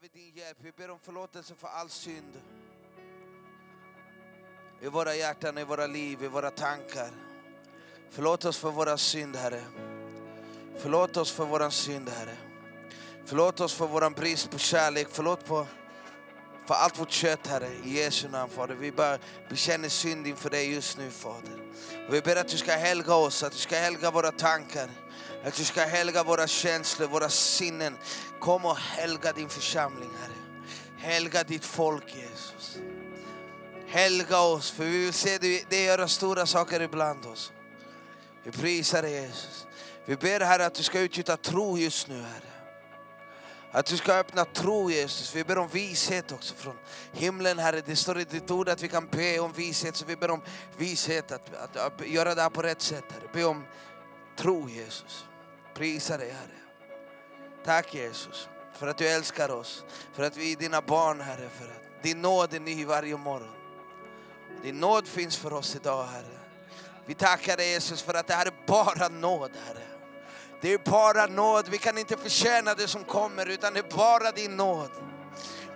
behöver din hjälp. Vi ber om förlåtelse för all synd. I våra hjärtan, i våra liv, i våra tankar. Förlåt oss för våra synd, Herre. Förlåt oss för våran synd, Herre. Förlåt oss för våran brist på kärlek. Förlåt på, för allt vårt kött, Herre. I Jesu namn, Fader. Vi bara bekänner synd inför dig just nu, Fader. Och vi ber att du ska helga oss, att du ska helga våra tankar. Att du ska helga våra känslor, våra sinnen. Kom och helga din församling, Herre. Helga ditt folk, Jesus. Helga oss, för vi vill se dig göra stora saker ibland oss. Vi prisar dig, Jesus. Vi ber, Herre, att du ska utgjuta tro just nu, Herre. Att du ska öppna tro Jesus. Vi ber om vishet också från himlen Herre. Det står i ditt ord att vi kan be om vishet. Så vi ber om vishet att, att, att göra det här på rätt sätt Herre. Be om tro Jesus. Prisa dig Herre. Tack Jesus för att du älskar oss. För att vi är dina barn Herre. För att din nåd är ny varje morgon. Din nåd finns för oss idag Herre. Vi tackar dig Jesus för att det här är bara nåd Herre. Det är bara nåd, vi kan inte förtjäna det som kommer utan det är bara din nåd.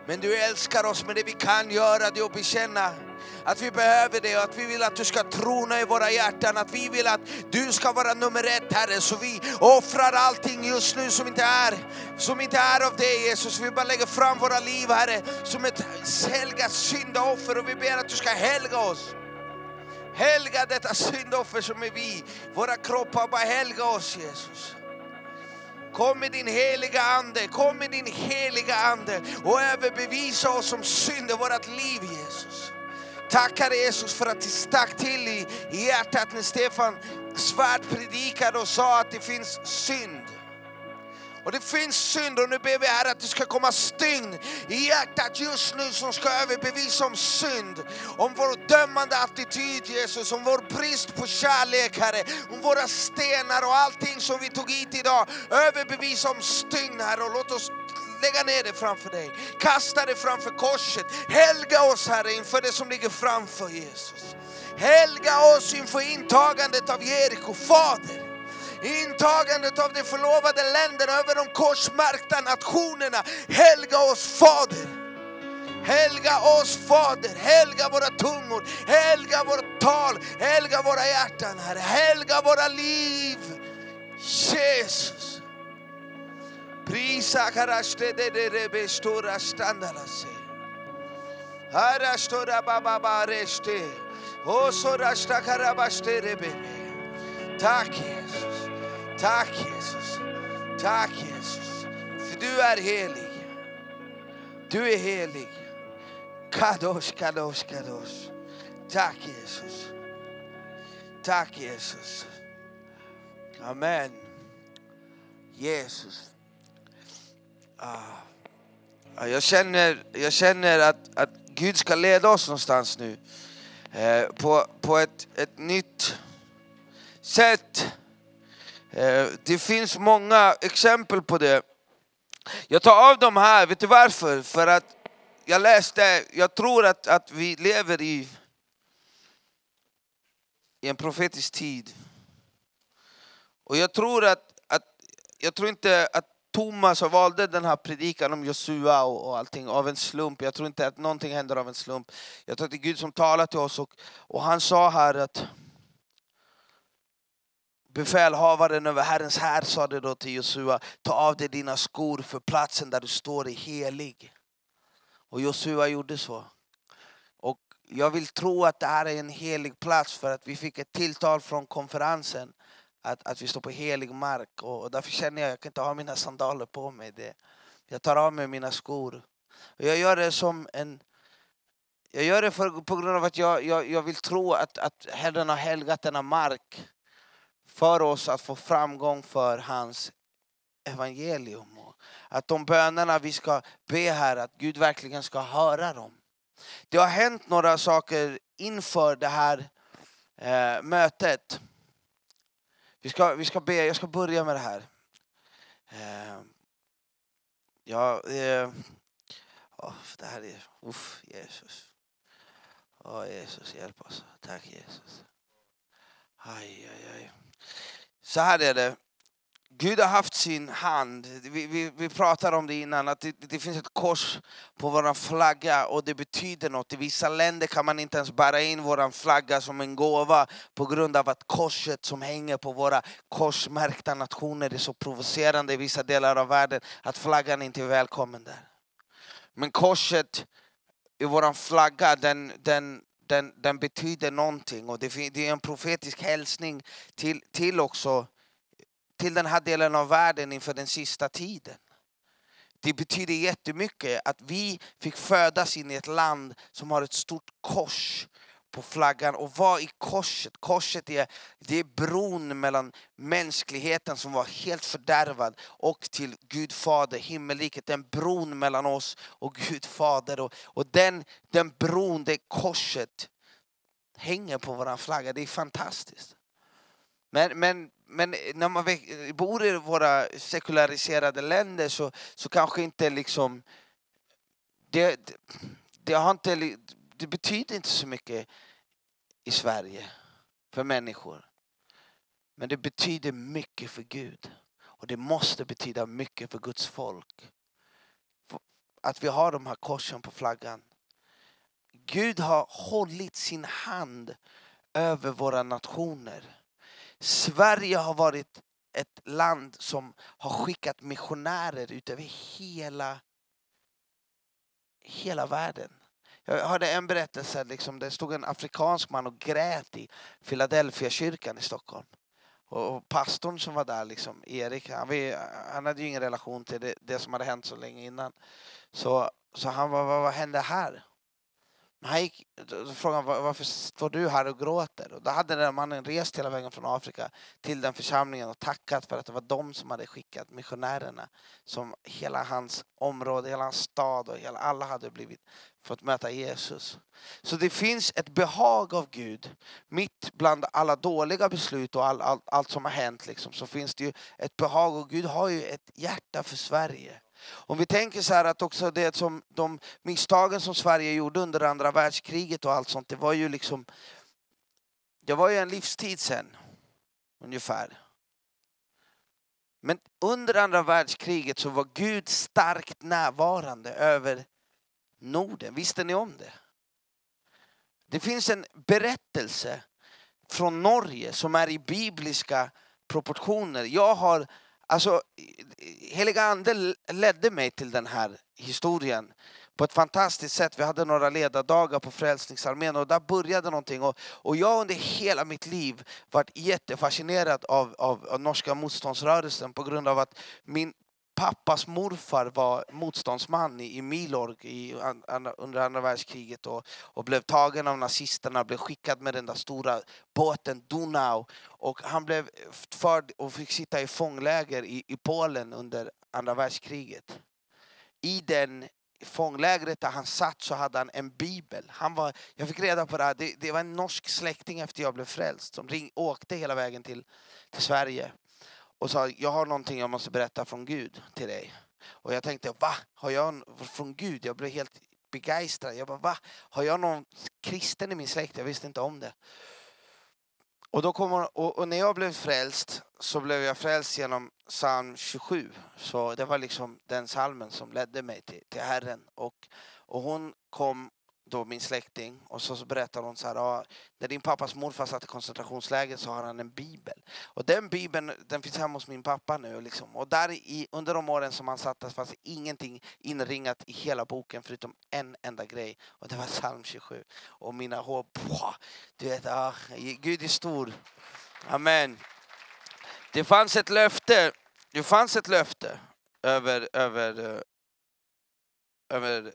Men du älskar oss, med det vi kan göra det är att bekänna att vi behöver det och att vi vill att du ska trona i våra hjärtan. Att vi vill att du ska vara nummer ett Herre. Så vi offrar allting just nu som inte är, som inte är av dig Jesus. Vi bara lägger fram våra liv Herre som ett helgat syndaoffer och vi ber att du ska helga oss. Helga detta syndoffer som är vi, våra kroppar, bara helga oss Jesus. Kom med din heliga Ande, kom med din heliga Ande och överbevisa oss om synd i vårt liv Jesus. Tackar Jesus för att det stack till i, hjärtat när Stefan Svärd predikade och sa att det finns synd. Och det finns synd och nu ber vi här att det ska komma stygn i hjärtat just nu som ska överbevisa om synd. Om vår dömande attityd Jesus, om vår brist på kärlek Herre, om våra stenar och allting som vi tog hit idag. Överbevisa om stygn Herre och låt oss lägga ner det framför dig. Kasta det framför korset. Helga oss Herre inför det som ligger framför Jesus. Helga oss inför intagandet av Jeriko, Fader intagandet av de förlovade länderna över de korsmärkta nationerna. Helga oss Fader. Helga oss Fader, helga våra tungor, helga vårt tal, helga våra hjärtan Herre, helga våra liv. Jesus. Prisa karaste de de rebe stora standalase. Harastora baba bareste. Osorashta karabaste rebe. Tack Jesus. Tack Jesus. Tack Jesus. För du är helig. Du är helig. Kadosh, kadosh, kadosh. Tack Jesus. Tack Jesus. Amen. Jesus. Ah. Jag känner, jag känner att, att Gud ska leda oss någonstans nu. Eh, på, på ett, ett nytt sätt. Eh, det finns många exempel på det. Jag tar av dem här, vet du varför? För att jag läste, jag tror att, att vi lever i, i en profetisk tid. Och jag tror att, att jag tror inte att Thomas valde den här predikan om Josua och, och allting av en slump. Jag tror inte att någonting händer av en slump. Jag tror att det är Gud som talar till oss och, och han sa här att Befälhavaren över Herrens här sa det då till Josua, ta av dig dina skor för platsen där du står är helig. Och Josua gjorde så. Och jag vill tro att det här är en helig plats för att vi fick ett tilltal från konferensen att, att vi står på helig mark. Och, och därför känner jag att jag kan inte ha mina sandaler på mig. Det, jag tar av mig mina skor. Och jag gör det som en... Jag gör det för, på grund av att jag, jag, jag vill tro att, att Herren har helgat denna mark för oss att få framgång för hans evangelium. Och att de bönerna vi ska be här, att Gud verkligen ska höra dem. Det har hänt några saker inför det här eh, mötet. Vi ska, vi ska be, jag ska börja med det här. Ehm, eh, ja, eh, oh, det här är, uff, Jesus. Åh oh, Jesus, hjälp oss. Tack Jesus. Aj, aj, aj. Så här är det. Gud har haft sin hand, vi, vi, vi pratade om det innan, att det, det finns ett kors på vår flagga och det betyder något. I vissa länder kan man inte ens bära in vår flagga som en gåva på grund av att korset som hänger på våra korsmärkta nationer är så provocerande i vissa delar av världen att flaggan inte är välkommen där. Men korset i vår flagga, den, den, den, den betyder någonting och det, det är en profetisk hälsning till, till också till den här delen av världen inför den sista tiden. Det betyder jättemycket att vi fick födas in i ett land som har ett stort kors på flaggan. Och vad är korset? Korset är, det är bron mellan mänskligheten som var helt fördärvad och till Gud Fader, himmelriket. Den bron mellan oss och Gud Fader. Och, och den, den bron, det korset, hänger på vår flagga. Det är fantastiskt. Men, men, men när man bor i våra sekulariserade länder så, så kanske inte liksom... Det, det, det, har inte, det betyder inte så mycket i Sverige för människor. Men det betyder mycket för Gud. Och det måste betyda mycket för Guds folk. Att vi har de här korsen på flaggan. Gud har hållit sin hand över våra nationer. Sverige har varit ett land som har skickat missionärer ut över hela, hela världen. Jag hörde en berättelse, liksom, det stod en afrikansk man och grät i Philadelphia kyrkan i Stockholm. Och pastorn som var där, liksom, Erik, han, han hade ju ingen relation till det, det, som hade hänt så länge innan. Så, så han var, vad, vad hände här? Han gick, då frågade han varför står du här och gråter? Och då hade den mannen rest hela vägen från Afrika till den församlingen och tackat för att det var de som hade skickat missionärerna. Som hela hans område, hela hans stad och hela, alla hade blivit fått möta Jesus. Så det finns ett behag av Gud. Mitt bland alla dåliga beslut och all, all, allt som har hänt liksom, så finns det ju ett behag och Gud har ju ett hjärta för Sverige. Om vi tänker så här att också det som de misstagen som Sverige gjorde under andra världskriget och allt sånt, det var ju liksom det var ju en livstid sen, ungefär. Men under andra världskriget så var Gud starkt närvarande över Norden. Visste ni om det? Det finns en berättelse från Norge som är i bibliska proportioner. Jag har Alltså, heliga ande ledde mig till den här historien på ett fantastiskt sätt. Vi hade några ledardagar på Frälsningsarmén och där började någonting. Och, och jag under hela mitt liv varit jättefascinerad av, av, av norska motståndsrörelsen på grund av att min pappas morfar var motståndsman i, i Milorg i, under andra världskriget och, och blev tagen av nazisterna, blev skickad med den där stora båten Donau och han blev förd och fick sitta i fångläger i, i Polen under andra världskriget. I den fånglägret där han satt så hade han en bibel. Han var, jag fick reda på det här, det, det var en norsk släkting efter jag blev frälst som ring, åkte hela vägen till, till Sverige och sa jag har någonting jag måste berätta från Gud till dig. Och jag tänkte va? Har jag från Gud? Jag blev helt begeistrad. Jag bara va? Har jag någon kristen i min släkt? Jag visste inte om det. Och, då kommer, och, och, när jag blev frälst så blev jag frälst genom psalm 27. Så det var liksom den salmen som ledde mig till, till Herren. Och, och hon kom då min släkting och så, så berättar hon så här, ah, när din pappas morfar satt i koncentrationsläger så har han en bibel. Och den bibeln den finns hemma hos min pappa nu. Liksom. Och där i, under de åren som han satt där fanns ingenting inringat i hela boken förutom en enda grej. Och det var psalm 27. Och mina hår, pwah, du vet, ah, Gud är stor. Amen. Det fanns ett löfte, det fanns ett löfte över, över, över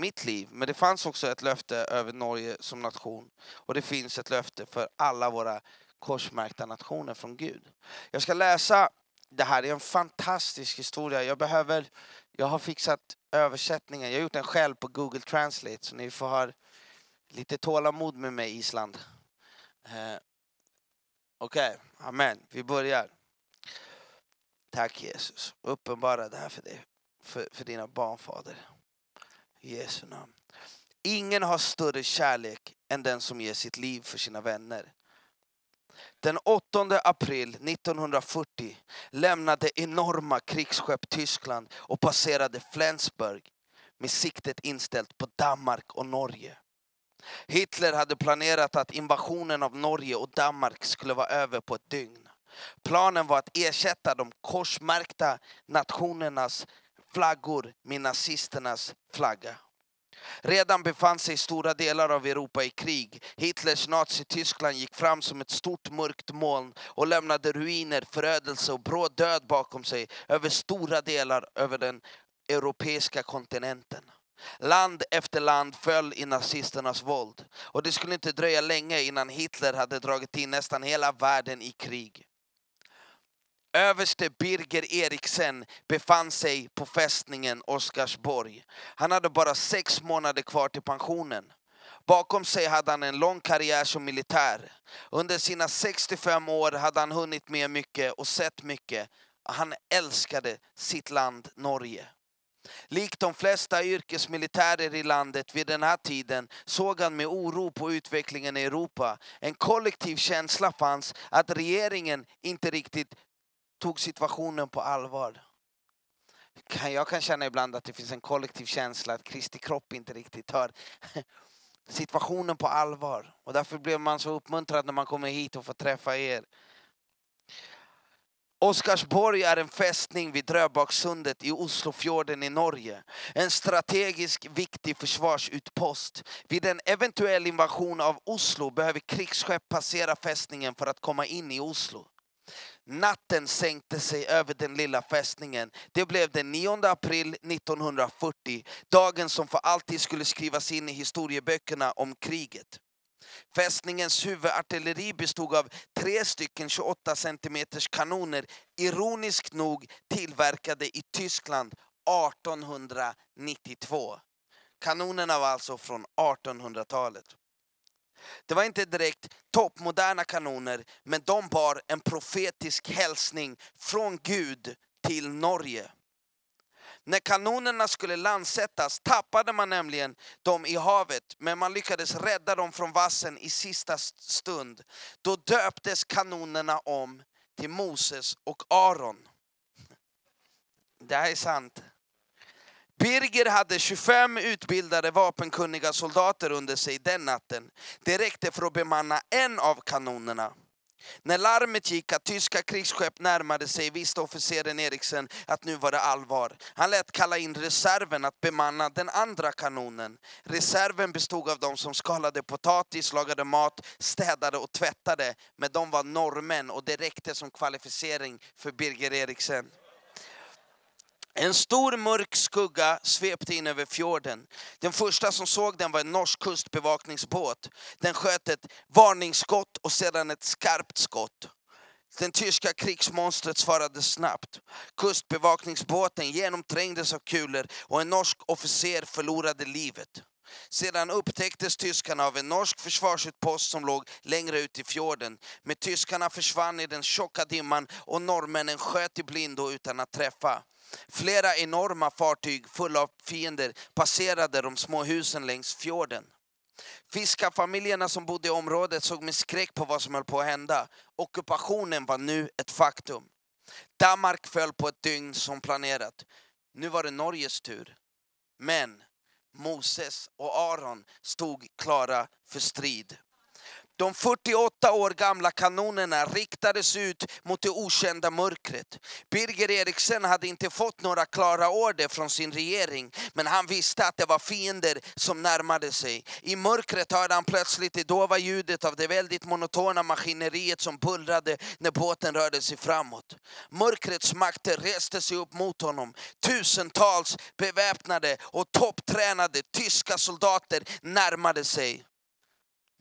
mitt liv. Men det fanns också ett löfte över Norge som nation. Och det finns ett löfte för alla våra korsmärkta nationer från Gud. Jag ska läsa det här, det är en fantastisk historia. Jag behöver, jag har fixat översättningen, jag har gjort den själv på Google Translate så ni får ha lite tålamod med mig Island. Eh, Okej, okay. amen. Vi börjar. Tack Jesus, uppenbara det här för dig, för, för dina barn Fader. I Jesu namn. Ingen har större kärlek än den som ger sitt liv för sina vänner. Den 8 april 1940 lämnade enorma krigsskepp Tyskland och passerade Flensburg med siktet inställt på Danmark och Norge. Hitler hade planerat att invasionen av Norge och Danmark skulle vara över på ett dygn. Planen var att ersätta de korsmärkta nationernas flaggor med nazisternas flagga. Redan befann sig stora delar av Europa i krig. Hitlers Nazityskland gick fram som ett stort mörkt moln och lämnade ruiner, förödelse och bråd död bakom sig över stora delar över den europeiska kontinenten. Land efter land föll i nazisternas våld och det skulle inte dröja länge innan Hitler hade dragit in nästan hela världen i krig. Överste Birger Eriksen befann sig på fästningen Oscarsborg. Han hade bara sex månader kvar till pensionen. Bakom sig hade han en lång karriär som militär. Under sina 65 år hade han hunnit med mycket och sett mycket. Han älskade sitt land Norge. Likt de flesta yrkesmilitärer i landet vid den här tiden såg han med oro på utvecklingen i Europa. En kollektiv känsla fanns att regeringen inte riktigt tog situationen på allvar. Jag kan känna ibland att det finns en kollektiv känsla att Kristi kropp inte riktigt tar situationen på allvar. Och därför blev man så uppmuntrad när man kommer hit och får träffa er. Oscarsborg är en fästning vid Dröbaksundet i Oslofjorden i Norge. En strategisk viktig försvarsutpost. Vid en eventuell invasion av Oslo behöver krigsskepp passera fästningen för att komma in i Oslo. Natten sänkte sig över den lilla fästningen. Det blev den 9 april 1940, dagen som för alltid skulle skrivas in i historieböckerna om kriget. Fästningens huvudartilleri bestod av tre stycken 28 cm kanoner, ironiskt nog tillverkade i Tyskland 1892. Kanonerna var alltså från 1800-talet. Det var inte direkt toppmoderna kanoner, men de bar en profetisk hälsning från Gud till Norge. När kanonerna skulle landsättas tappade man nämligen dem i havet, men man lyckades rädda dem från vassen i sista stund. Då döptes kanonerna om till Moses och Aron. Det här är sant. Birger hade 25 utbildade vapenkunniga soldater under sig den natten. Det räckte för att bemanna en av kanonerna. När larmet gick att tyska krigsskepp närmade sig visste officeren Eriksen att nu var det allvar. Han lät kalla in reserven att bemanna den andra kanonen. Reserven bestod av de som skalade potatis, lagade mat, städade och tvättade. Men de var norrmän och det räckte som kvalificering för Birger Eriksen. En stor mörk skugga svepte in över fjorden. Den första som såg den var en norsk kustbevakningsbåt. Den sköt ett varningsskott och sedan ett skarpt skott. Den tyska krigsmonstret svarade snabbt. Kustbevakningsbåten genomträngdes av kulor och en norsk officer förlorade livet. Sedan upptäcktes tyskarna av en norsk försvarsutpost som låg längre ut i fjorden. Men tyskarna försvann i den tjocka dimman och norrmännen sköt i blindo utan att träffa. Flera enorma fartyg fulla av fiender passerade de små husen längs fjorden. Fiskarfamiljerna som bodde i området såg med skräck på vad som höll på att hända. Ockupationen var nu ett faktum. Danmark föll på ett dygn som planerat. Nu var det Norges tur. Men Moses och Aron stod klara för strid. De 48 år gamla kanonerna riktades ut mot det okända mörkret. Birger Eriksen hade inte fått några klara order från sin regering, men han visste att det var fiender som närmade sig. I mörkret hörde han plötsligt det dova ljudet av det väldigt monotona maskineriet som bullrade när båten rörde sig framåt. Mörkrets makter reste sig upp mot honom. Tusentals beväpnade och topptränade tyska soldater närmade sig.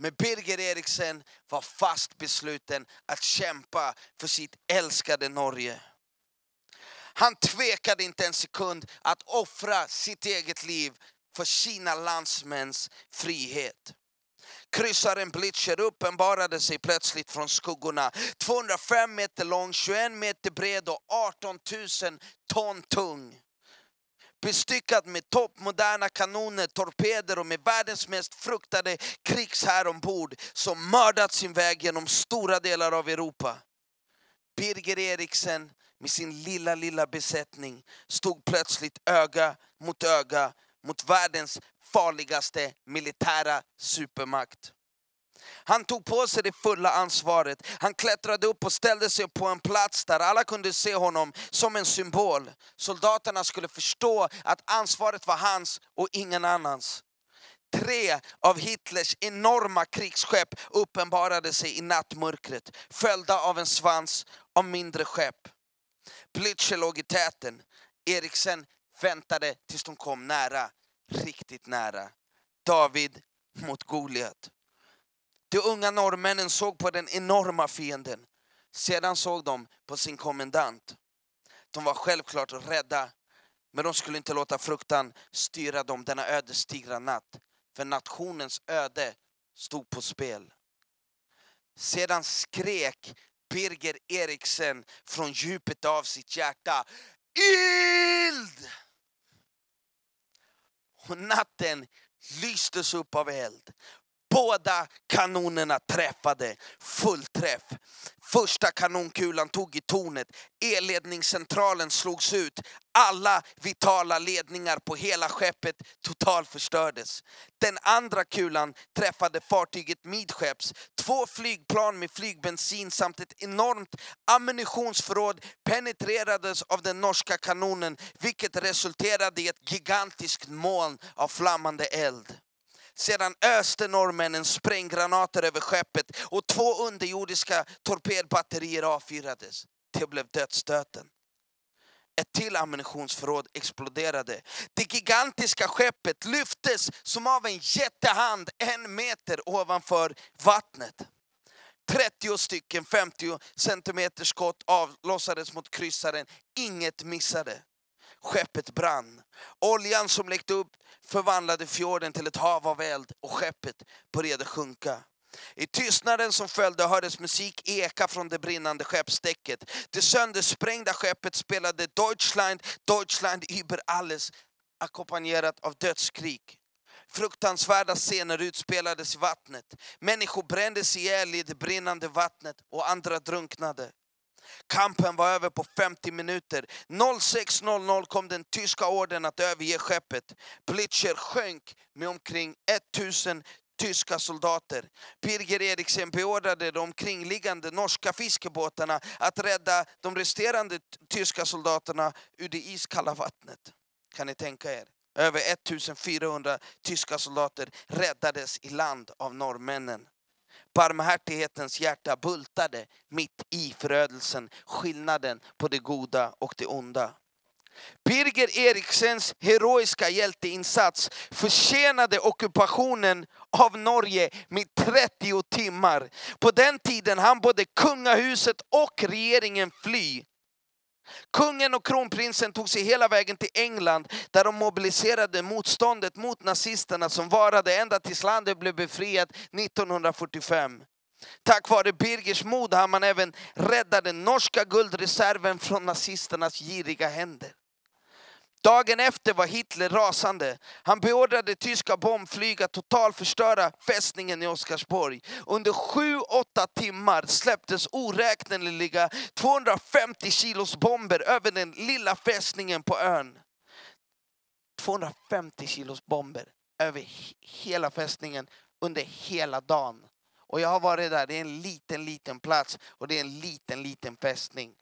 Men Birger Eriksen var fast besluten att kämpa för sitt älskade Norge. Han tvekade inte en sekund att offra sitt eget liv för sina landsmäns frihet. Kryssaren Blitcher uppenbarade sig plötsligt från skuggorna. 205 meter lång, 21 meter bred och 18 000 ton tung bestyckad med toppmoderna kanoner, torpeder och med världens mest fruktade krigshär ombord som mördat sin väg genom stora delar av Europa. Birger Eriksen med sin lilla, lilla besättning stod plötsligt öga mot öga mot världens farligaste militära supermakt. Han tog på sig det fulla ansvaret. Han klättrade upp och ställde sig på en plats där alla kunde se honom som en symbol. Soldaterna skulle förstå att ansvaret var hans och ingen annans. Tre av Hitlers enorma krigsskepp uppenbarade sig i nattmörkret, följda av en svans av mindre skepp. Blücher låg i täten. Eriksen väntade tills de kom nära, riktigt nära. David mot Goliat. De unga norrmännen såg på den enorma fienden. Sedan såg de på sin kommendant. De var självklart rädda, men de skulle inte låta fruktan styra dem denna ödesdigra natt. För nationens öde stod på spel. Sedan skrek Birger Eriksen från djupet av sitt hjärta. Eld! Och natten lystes upp av eld. Båda kanonerna träffade, fullträff. Första kanonkulan tog i tornet, elledningscentralen slogs ut. Alla vitala ledningar på hela skeppet totalförstördes. Den andra kulan träffade fartyget midskepps. Två flygplan med flygbensin samt ett enormt ammunitionsförråd penetrerades av den norska kanonen vilket resulterade i ett gigantiskt moln av flammande eld. Sedan öste norrmännen spränggranater över skeppet och två underjordiska torpedbatterier avfyrades. Det blev dödsstöten. Ett till ammunitionsförråd exploderade. Det gigantiska skeppet lyftes som av en jättehand en meter ovanför vattnet. 30 stycken 50 centimeter skott avlossades mot kryssaren. Inget missade. Skeppet brann. Oljan som läckte upp förvandlade fjorden till ett hav av eld och skeppet började sjunka. I tystnaden som följde hördes musik eka från det brinnande skeppsdäcket. Det söndersprängda skeppet spelade Deutschland, Deutschland über alles ackompanjerat av dödskrig. Fruktansvärda scener utspelades i vattnet. Människor brändes ihjäl i det brinnande vattnet och andra drunknade. Kampen var över på 50 minuter. 06.00 kom den tyska orden att överge skeppet. Blitcher sjönk med omkring 1000 tyska soldater. Birger Eriksen beordrade de omkringliggande norska fiskebåtarna att rädda de resterande tyska soldaterna ur det iskalla vattnet. Kan ni tänka er? Över 1400 tyska soldater räddades i land av norrmännen. Barmhärtighetens hjärta bultade mitt i förödelsen, skillnaden på det goda och det onda. Birger Eriksens heroiska hjälteinsats försenade ockupationen av Norge med 30 timmar. På den tiden hann både kungahuset och regeringen fly. Kungen och kronprinsen tog sig hela vägen till England där de mobiliserade motståndet mot nazisterna som varade ända tills landet blev befriat 1945. Tack vare Birgers mod har man även räddat den norska guldreserven från nazisternas giriga händer. Dagen efter var Hitler rasande. Han beordrade tyska bombflyg att totalförstöra fästningen i Oskarsborg. Under sju, åtta timmar släpptes oräkneliga 250 kilos bomber över den lilla fästningen på ön. 250 kilos bomber över hela fästningen under hela dagen. Och jag har varit där, det är en liten, liten plats och det är en liten, liten fästning.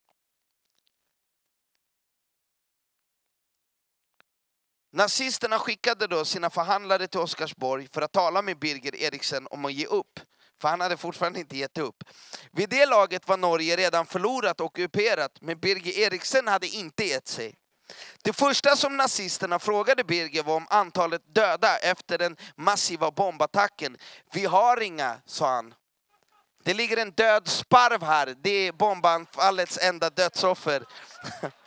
Nazisterna skickade då sina förhandlare till Oscarsborg för att tala med Birger Eriksen om att ge upp. För han hade fortfarande inte gett upp. Vid det laget var Norge redan förlorat och ockuperat, men Birger Eriksen hade inte gett sig. Det första som nazisterna frågade Birger var om antalet döda efter den massiva bombattacken. Vi har inga, sa han. Det ligger en död sparv här, det är bombanfallets enda dödsoffer.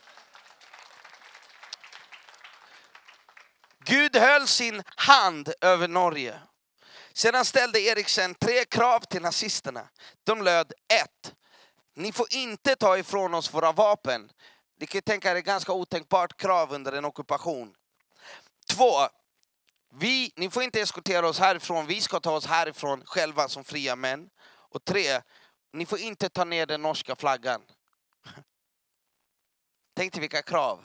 Gud höll sin hand över Norge. Sedan ställde Eriksen tre krav till nazisterna. De löd ett. Ni får inte ta ifrån oss våra vapen. Ni kan tänka er ett ganska otänkbart krav under en ockupation. Två, vi, ni får inte eskortera oss härifrån, vi ska ta oss härifrån själva som fria män. Och tre, ni får inte ta ner den norska flaggan. Tänk dig vilka krav.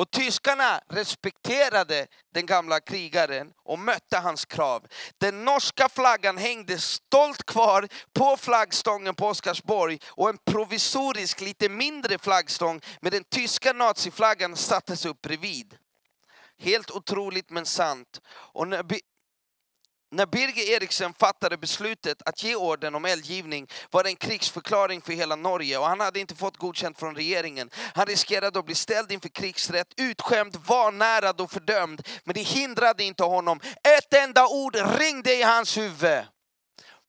Och tyskarna respekterade den gamla krigaren och mötte hans krav. Den norska flaggan hängde stolt kvar på flaggstången på Oscarsborg och en provisorisk, lite mindre flaggstång med den tyska naziflaggan sattes upp bredvid. Helt otroligt men sant. Och när, när Birger Eriksen fattade beslutet att ge orden om eldgivning var det en krigsförklaring för hela Norge och han hade inte fått godkänt från regeringen. Han riskerade att bli ställd inför krigsrätt, utskämd, vanärad och fördömd. Men det hindrade inte honom. Ett enda ord ringde i hans huvud.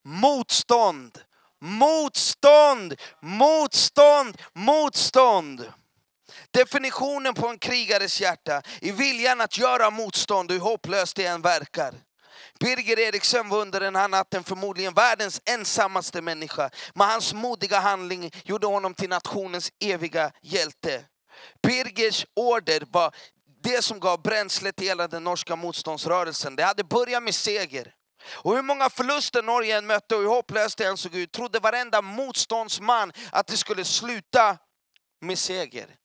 Motstånd, motstånd, motstånd, motstånd. Definitionen på en krigares hjärta är viljan att göra motstånd hur hopplöst det än verkar. Birger Eriksen var under den här natten förmodligen världens ensammaste människa. Men hans modiga handling gjorde honom till nationens eviga hjälte. Birgers order var det som gav bränsle till hela den norska motståndsrörelsen. Det hade börjat med seger. Och hur många förluster Norge än mötte och hur hopplöst det än såg ut trodde varenda motståndsman att det skulle sluta med seger.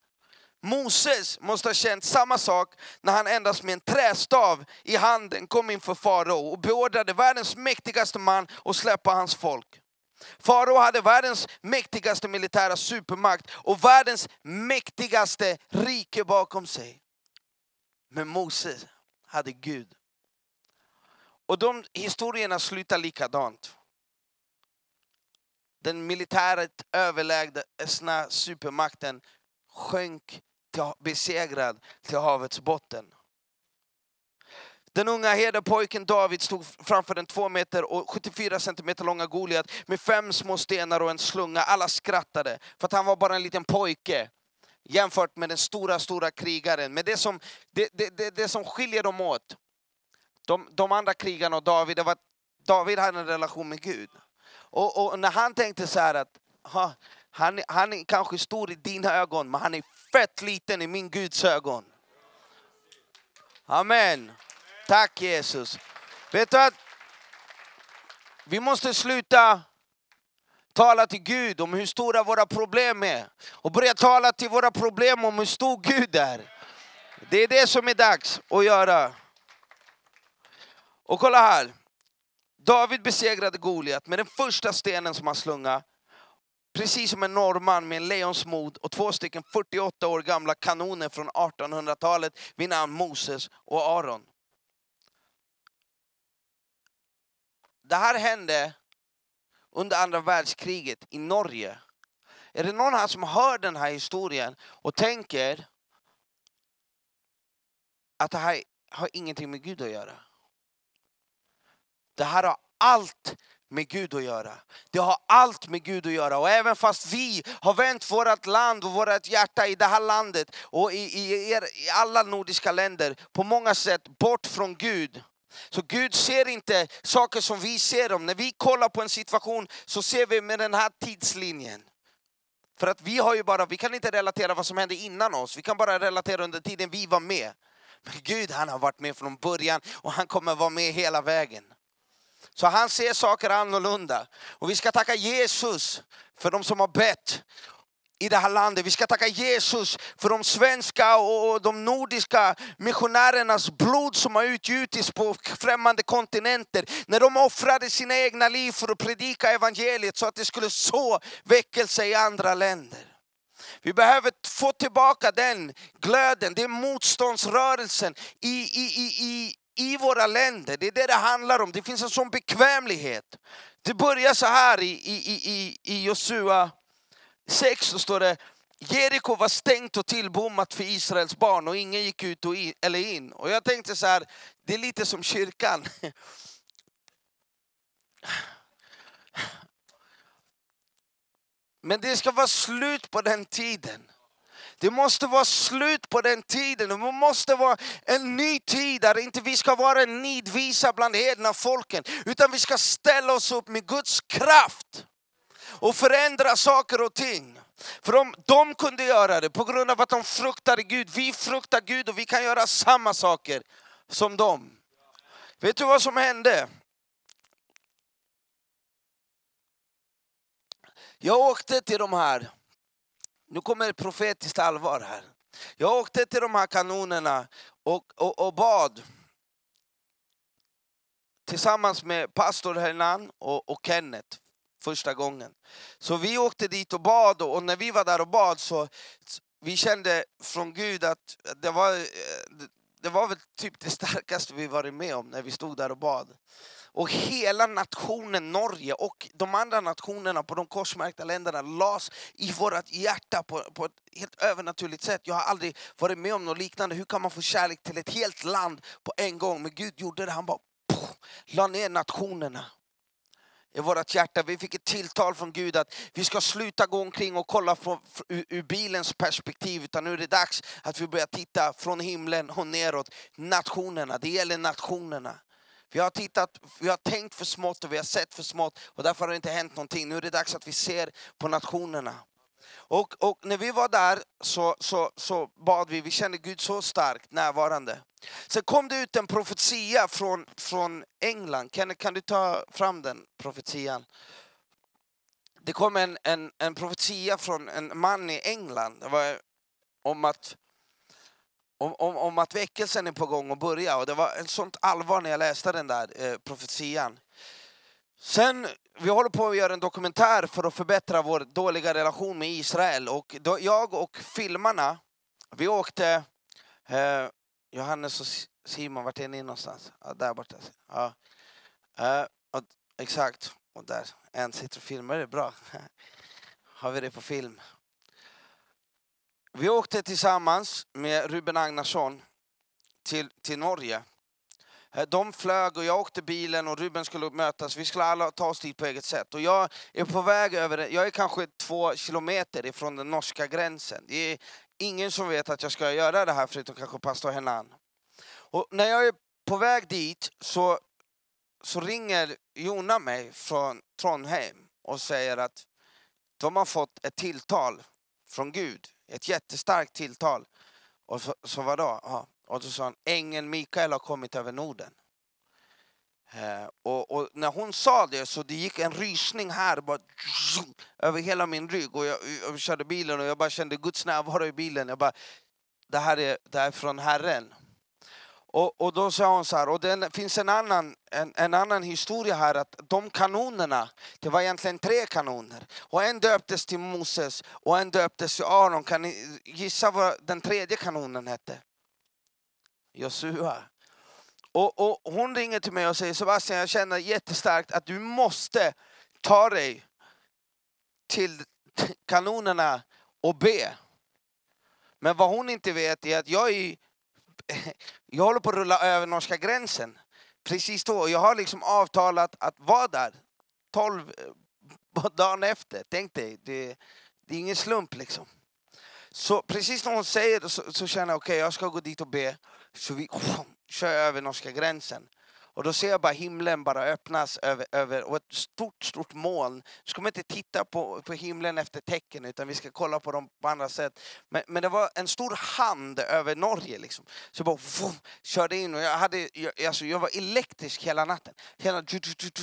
Moses måste ha känt samma sak när han endast med en trästav i handen kom inför farao och beordrade världens mäktigaste man att släppa hans folk. Farao hade världens mäktigaste militära supermakt och världens mäktigaste rike bakom sig. Men Moses hade Gud. Och de historierna slutar likadant. Den militärt överlägsna supermakten sjönk till, besegrad till havets botten. Den unga herdepojken David stod framför den två meter och 74 centimeter långa Goliat med fem små stenar och en slunga. Alla skrattade för att han var bara en liten pojke jämfört med den stora, stora krigaren. Men det som, det, det, det, det som skiljer dem åt, de, de andra krigarna och David, det var att David hade en relation med Gud. Och, och när han tänkte så här att han, han är kanske stor i dina ögon, men han är fett liten i min Guds ögon. Amen. Tack Jesus. Vet du att vi måste sluta tala till Gud om hur stora våra problem är och börja tala till våra problem om hur stor Gud är. Det är det som är dags att göra. Och kolla här. David besegrade Goliat med den första stenen som han slungade Precis som en norrman med en lejonsmod och två stycken 48 år gamla kanoner från 1800-talet vid namn Moses och Aron. Det här hände under andra världskriget i Norge. Är det någon här som hör den här historien och tänker att det här har ingenting med Gud att göra? Det här har allt med Gud att göra. Det har allt med Gud att göra. Och även fast vi har vänt vårt land och vårt hjärta i det här landet och i, i, er, i alla nordiska länder på många sätt bort från Gud. Så Gud ser inte saker som vi ser dem. När vi kollar på en situation så ser vi med den här tidslinjen. För att vi har ju bara, vi kan inte relatera vad som hände innan oss, vi kan bara relatera under tiden vi var med. Men Gud han har varit med från början och han kommer vara med hela vägen. Så han ser saker annorlunda. Och vi ska tacka Jesus för de som har bett i det här landet. Vi ska tacka Jesus för de svenska och de nordiska missionärernas blod som har utgjutits på främmande kontinenter. När de offrade sina egna liv för att predika evangeliet så att det skulle så väckelse i andra länder. Vi behöver få tillbaka den glöden, den motståndsrörelsen i, i, i, i, i våra länder. Det är det det handlar om. Det finns en sån bekvämlighet. Det börjar så här i, i, i, i Josua 6 så står det Jeriko var stängt och tillbommat för Israels barn och ingen gick ut och in, eller in. Och jag tänkte så här, det är lite som kyrkan. Men det ska vara slut på den tiden. Det måste vara slut på den tiden. Det måste vara en ny tid där inte vi ska vara en nidvisa bland hedna folken. Utan vi ska ställa oss upp med Guds kraft och förändra saker och ting. För om de kunde göra det på grund av att de fruktade Gud. Vi fruktar Gud och vi kan göra samma saker som dem. Vet du vad som hände? Jag åkte till de här, nu kommer profetiskt allvar här. Jag åkte till de här kanonerna och, och, och bad tillsammans med pastor Hernan och, och Kenneth första gången. Så vi åkte dit och bad och när vi var där och bad så vi kände från Gud att det var, eh, det var väl typ det starkaste vi varit med om när vi stod där och bad. Och hela nationen Norge och de andra nationerna på de korsmärkta länderna las i vårt hjärta på, på ett helt övernaturligt sätt. Jag har aldrig varit med om något liknande. Hur kan man få kärlek till ett helt land på en gång? Men Gud gjorde det. Han bara pof, la ner nationerna i vårt hjärta. Vi fick ett tilltal från Gud att vi ska sluta gå omkring och kolla från, ur, ur bilens perspektiv. Utan nu är det dags att vi börjar titta från himlen och neråt. Nationerna, det gäller nationerna. Vi har, tittat, vi har tänkt för smått och vi har sett för smått och därför har det inte hänt någonting. Nu är det dags att vi ser på nationerna. Och, och när vi var där så, så, så bad vi, vi kände Gud så starkt närvarande. Sen kom det ut en profetia från, från England. Kan, kan du ta fram den profetian? Det kom en, en, en profetia från en man i England var om att om, om, om att väckelsen är på gång att börja. Och det var ett sånt allvar när jag läste den där eh, profetian. Sen, vi håller på att göra en dokumentär för att förbättra vår dåliga relation med Israel. Och då, jag och filmarna, vi åkte... Eh, Johannes och Simon, vart är ni någonstans? Ja, där borta. Ja. Eh, och, exakt, och där. En sitter och filmar, det är bra. Har vi det på film? Vi åkte tillsammans med Ruben Agnarsson till, till Norge. Eh, de flög och jag åkte bilen och Ruben skulle mötas. Vi skulle alla ta oss dit på eget sätt. Och jag är på väg över, jag är kanske två kilometer ifrån den norska gränsen. Det är ingen som vet att jag ska göra det här förutom kanske pastor Henan. Och när jag är på väg dit så, så ringer Jona mig från Trondheim och säger att de har fått ett tilltal från Gud ett jättestarkt tilltal. Och så, så vadå? Ja. Och så sa han, ängeln Mikael har kommit över Norden. Eh, och, och, när hon sa det så det gick en rysning här bara, över hela min rygg. Och jag, jag körde bilen och jag bara kände Guds närvaro i bilen. Jag bara, det här är, det här är från Herren. Och, och då sa hon så här, och det finns en annan, en, en, annan historia här, att de kanonerna, det var egentligen tre kanoner. Och en döptes till Moses och en döptes till Aron. Kan ni gissa vad den tredje kanonen hette? Josua. Och, och hon ringer till mig och säger, Sebastian jag känner jättestarkt att du måste ta dig till kanonerna och be. Men vad hon inte vet är att jag är jag håller på att rulla över norska gränsen. Precis då. Jag har liksom avtalat att vara där 12 eh, dagen efter. Tänk dig, det, det är ingen slump liksom. Så precis när hon säger det så, så känner jag okej, okay, jag ska gå dit och be. Så vi kör över norska gränsen. Och då ser jag bara himlen bara öppnas över, över och ett stort, stort moln. Nu ska man inte titta på, på himlen efter tecken utan vi ska kolla på dem på andra sätt. Men, men det var en stor hand över Norge liksom. Så jag bara vroom, körde in och jag, hade, jag, alltså, jag var elektrisk hela natten. Hela,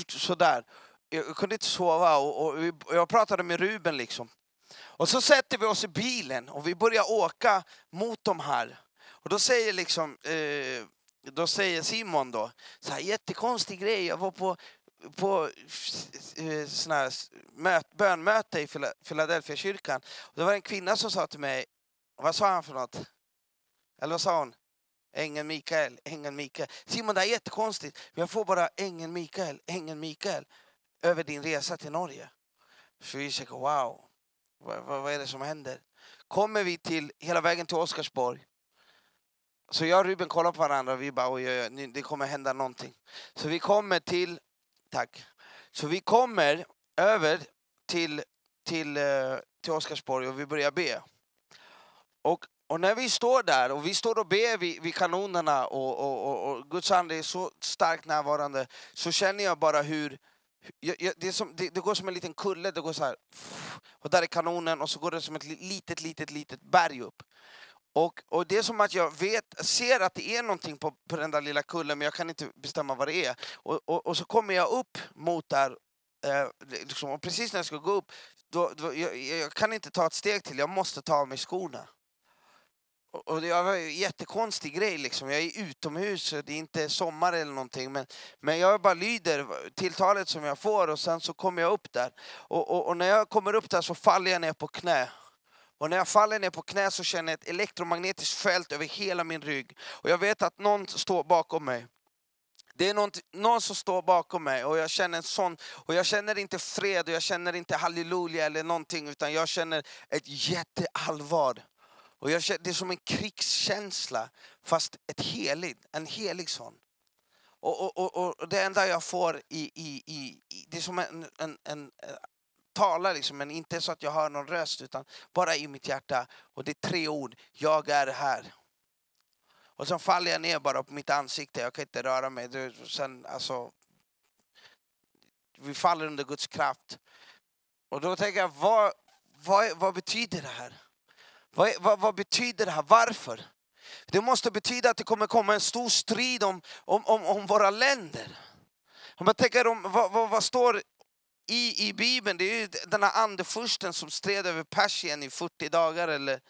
sådär. Jag kunde inte sova och, och, och jag pratade med Ruben liksom. Och så sätter vi oss i bilen och vi börjar åka mot de här. Och då säger liksom eh, då säger Simon då, så här, jättekonstig grej, jag var på, på eh, sån här möt, bönmöte i Philadelphia kyrkan. Och det var en kvinna som sa till mig, vad sa han för något? Eller vad sa hon? Ängeln Mikael, ängeln Mikael. Simon, det är jättekonstigt, men jag får bara ängeln Mikael, ängeln Mikael över din resa till Norge. Så vi tänker, wow, vad, vad, vad är det som händer? Kommer vi till hela vägen till Oscarsborg så jag och Ruben kollar på varandra och vi bara oj, oj, oj, det kommer hända någonting. Så vi kommer till, tack. Så vi kommer över till, till, eh, till Oscarsborg och vi börjar be. Och, och när vi står där och vi står och ber vid, vid kanonerna och, och, och, och Guds ande är så starkt närvarande så känner jag bara hur, jag, jag, det, är som, det, det går som en liten kulle, det går så här. Och där är kanonen och så går det som ett litet, litet, litet berg upp. Och, och det är som att jag vet, ser att det är någonting på, på den där lilla kullen men jag kan inte bestämma vad det är. Och, och, och så kommer jag upp mot där, eh, liksom, och precis när jag ska gå upp, då, då, jag, jag kan inte ta ett steg till, jag måste ta av mig skorna. Och och det var en jättekonstig grej liksom. Jag är utomhus, det är inte sommar eller någonting. Men, men jag bara lyder tilltalet som jag får och sen så kommer jag upp där. Och, och, och när jag kommer upp där så faller jag ner på knä. Och när jag faller ner på knä så känner jag ett elektromagnetiskt fält över hela min rygg. Och jag vet att någon står bakom mig. Det är någon, någon som står bakom mig och jag känner en sån, och jag känner inte fred och jag känner inte halleluja eller någonting utan jag känner ett jätteallvar. Och jag känner, det är som en krigskänsla fast ett heligt, en helig sån. Och, och, och, och det enda jag får i, i, i, i det är som en, en, en talar liksom, men inte så att jag hör någon röst utan bara i mitt hjärta. Och det är tre ord, jag är här. Och sen faller jag ner bara på mitt ansikte, jag kan inte röra mig. Sen, alltså, vi faller under Guds kraft. Och då tänker jag, vad, vad, vad betyder det här? Vad, vad, vad, betyder det här? Varför? Det måste betyda att det kommer komma en stor strid om, om, om, om våra länder. Om jag tänker om, vad, vad, vad står i, i Bibeln, det är ju den här andefursten som stred över Persien i 40 dagar. Eller,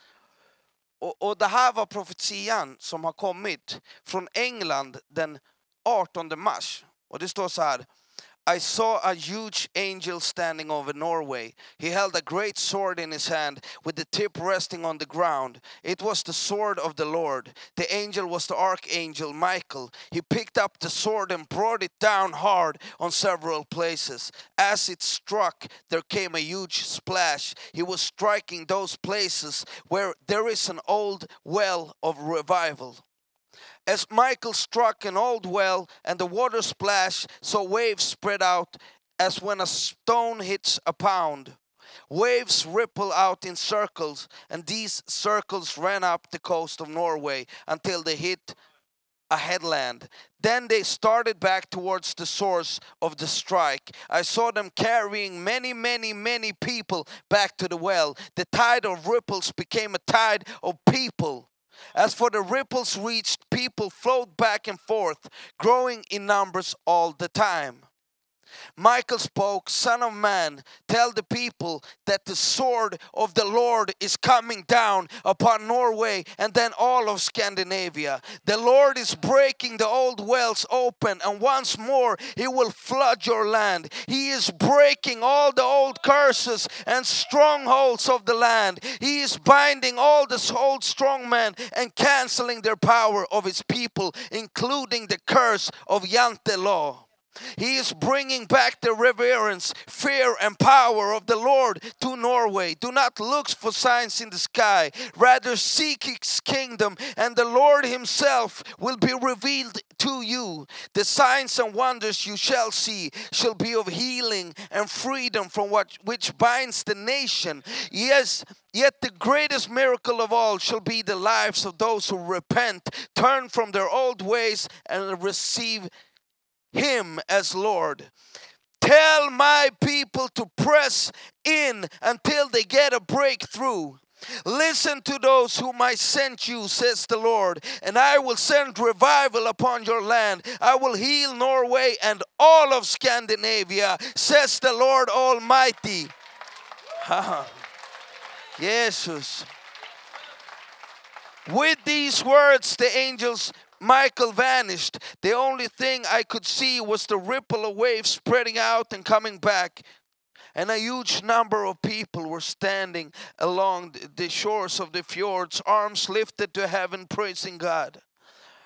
och, och det här var profetian som har kommit från England den 18 mars. Och det står så här. I saw a huge angel standing over Norway. He held a great sword in his hand with the tip resting on the ground. It was the sword of the Lord. The angel was the archangel Michael. He picked up the sword and brought it down hard on several places. As it struck, there came a huge splash. He was striking those places where there is an old well of revival. As Michael struck an old well and the water splashed, so waves spread out as when a stone hits a pound. Waves ripple out in circles, and these circles ran up the coast of Norway until they hit a headland. Then they started back towards the source of the strike. I saw them carrying many, many, many people back to the well. The tide of ripples became a tide of people. As for the ripples reached, people flowed back and forth, growing in numbers all the time. Michael spoke, Son of man, tell the people that the sword of the Lord is coming down upon Norway and then all of Scandinavia. The Lord is breaking the old wells open, and once more He will flood your land. He is breaking all the old curses and strongholds of the land. He is binding all the old strong men and canceling their power of His people, including the curse of Yante law. He is bringing back the reverence, fear, and power of the Lord to Norway. Do not look for signs in the sky, rather, seek His kingdom, and the Lord Himself will be revealed to you. The signs and wonders you shall see shall be of healing and freedom from what which binds the nation. Yes, Yet the greatest miracle of all shall be the lives of those who repent, turn from their old ways, and receive him as Lord. Tell my people to press in until they get a breakthrough. Listen to those whom I sent you, says the Lord, and I will send revival upon your land. I will heal Norway and all of Scandinavia, says the Lord Almighty. Jesus. With these words, the angels Michael vanished. The only thing I could see was the ripple of waves spreading out and coming back. And a huge number of people were standing along the shores of the fjords, arms lifted to heaven, praising God.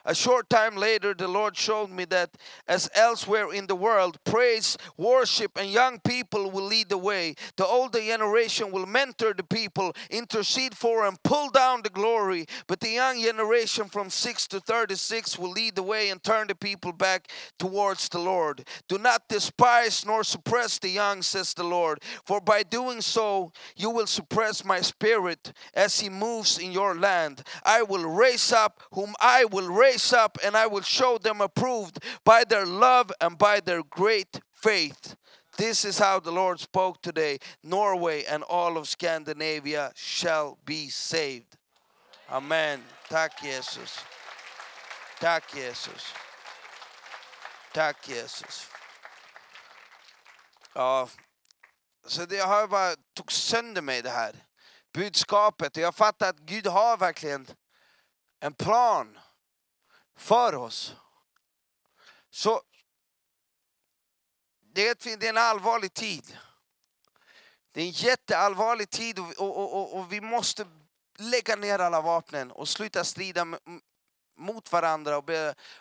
A short time later, the Lord showed me that as elsewhere in the world, praise, worship, and young people will lead the way. The older generation will mentor the people, intercede for, and pull down the glory. But the young generation from 6 to 36 will lead the way and turn the people back towards the Lord. Do not despise nor suppress the young, says the Lord, for by doing so, you will suppress my spirit as he moves in your land. I will raise up whom I will raise raise up and I will show them approved by their love and by their great faith, This is how the Lord spoke today. Norway and all of Scandinavia shall be saved. Amen. Tack Jesus. Tack Jesus. Tack Jesus. Ja, så det har bara tog sönder mig det här budskapet. Och jag fattar att Gud har verkligen en plan för oss. Så det är, en allvarlig tid. Det är en jätteallvarlig tid och, och, och, och vi måste lägga ner alla vapnen och sluta strida mot varandra och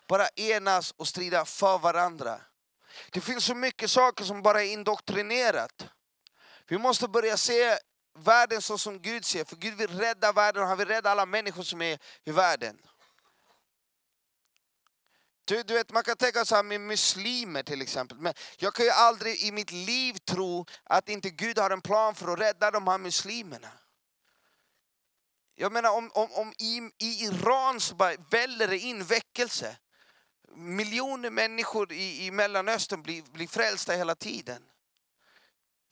bara enas och strida för varandra. Det finns så mycket saker som bara är indoktrinerat. Vi måste börja se världen så som Gud ser, för Gud vill rädda världen och han vill rädda alla människor som är i världen. Du, du vet, man kan tänka så här med muslimer till exempel. Men jag kan ju aldrig i mitt liv tro att inte Gud har en plan för att rädda de här muslimerna. Jag menar om, om, om i, i Iran så bara väller det in väckelse. Miljoner människor i, i Mellanöstern blir, blir frälsta hela tiden.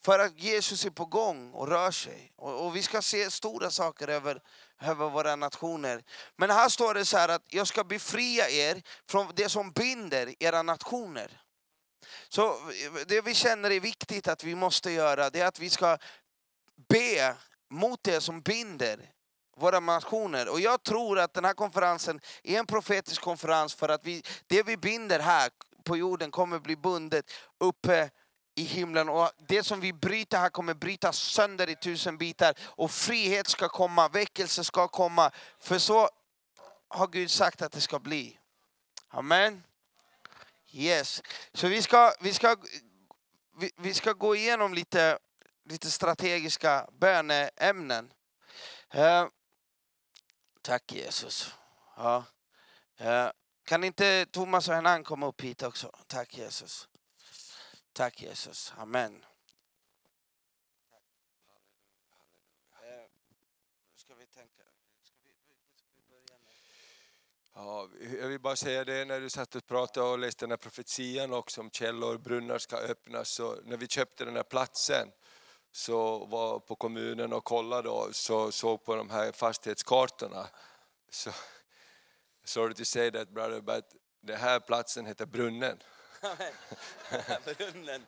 För att Jesus är på gång och rör sig. Och, och vi ska se stora saker över, över våra nationer. Men här står det så här att jag ska befria er från det som binder era nationer. Så det vi känner är viktigt att vi måste göra, det är att vi ska be mot det som binder våra nationer. Och jag tror att den här konferensen är en profetisk konferens för att vi, det vi binder här på jorden kommer bli bundet uppe i himlen och det som vi bryter här kommer brytas sönder i tusen bitar och frihet ska komma, väckelse ska komma. För så har Gud sagt att det ska bli. Amen. Yes. Så vi ska, vi ska, vi, vi ska gå igenom lite, lite strategiska böneämnen. Uh, tack Jesus. Ja. Uh, kan inte Thomas och Henan komma upp hit också? Tack Jesus. Tack Jesus. Amen. Ja, jag vill bara säga det när du satt och pratade och läste den här profetian också om källor, brunnar ska öppnas. Så när vi köpte den här platsen så var på kommunen och kollade och så såg på de här fastighetskartorna. Så, sorry to say that brother, but den här platsen heter Brunnen. Brunnen.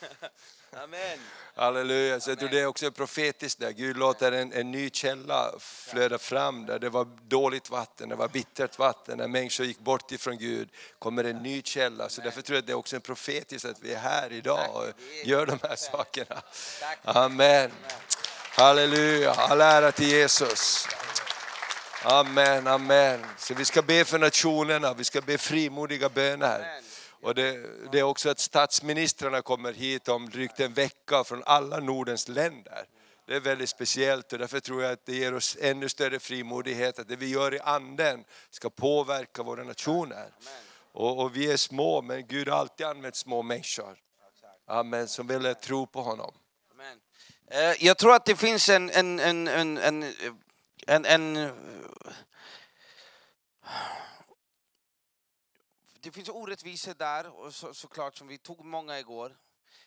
Amen. Halleluja. Så jag tror det är också profetiskt där. Gud låter en, en ny källa flöda fram där det var dåligt vatten, det var bittert vatten. När människor gick bort ifrån Gud kommer en ny källa. Så därför tror jag att det är också en profetiskt att vi är här idag och gör de här sakerna. Amen. Halleluja. All ära till Jesus. Amen, amen. Så vi ska be för nationerna, vi ska be frimodiga böner. Och det, det, är också att statsministrarna kommer hit om drygt en vecka från alla Nordens länder. Det är väldigt speciellt och därför tror jag att det ger oss ännu större frimodighet att det vi gör i anden ska påverka våra nationer. Och, och vi är små men Gud har alltid använt små människor. Amen, som vill tro på honom. Amen. Eh, jag tror att det finns en, en, en, en, en, en, en det finns orättvisor där, och så, såklart, som vi tog många igår.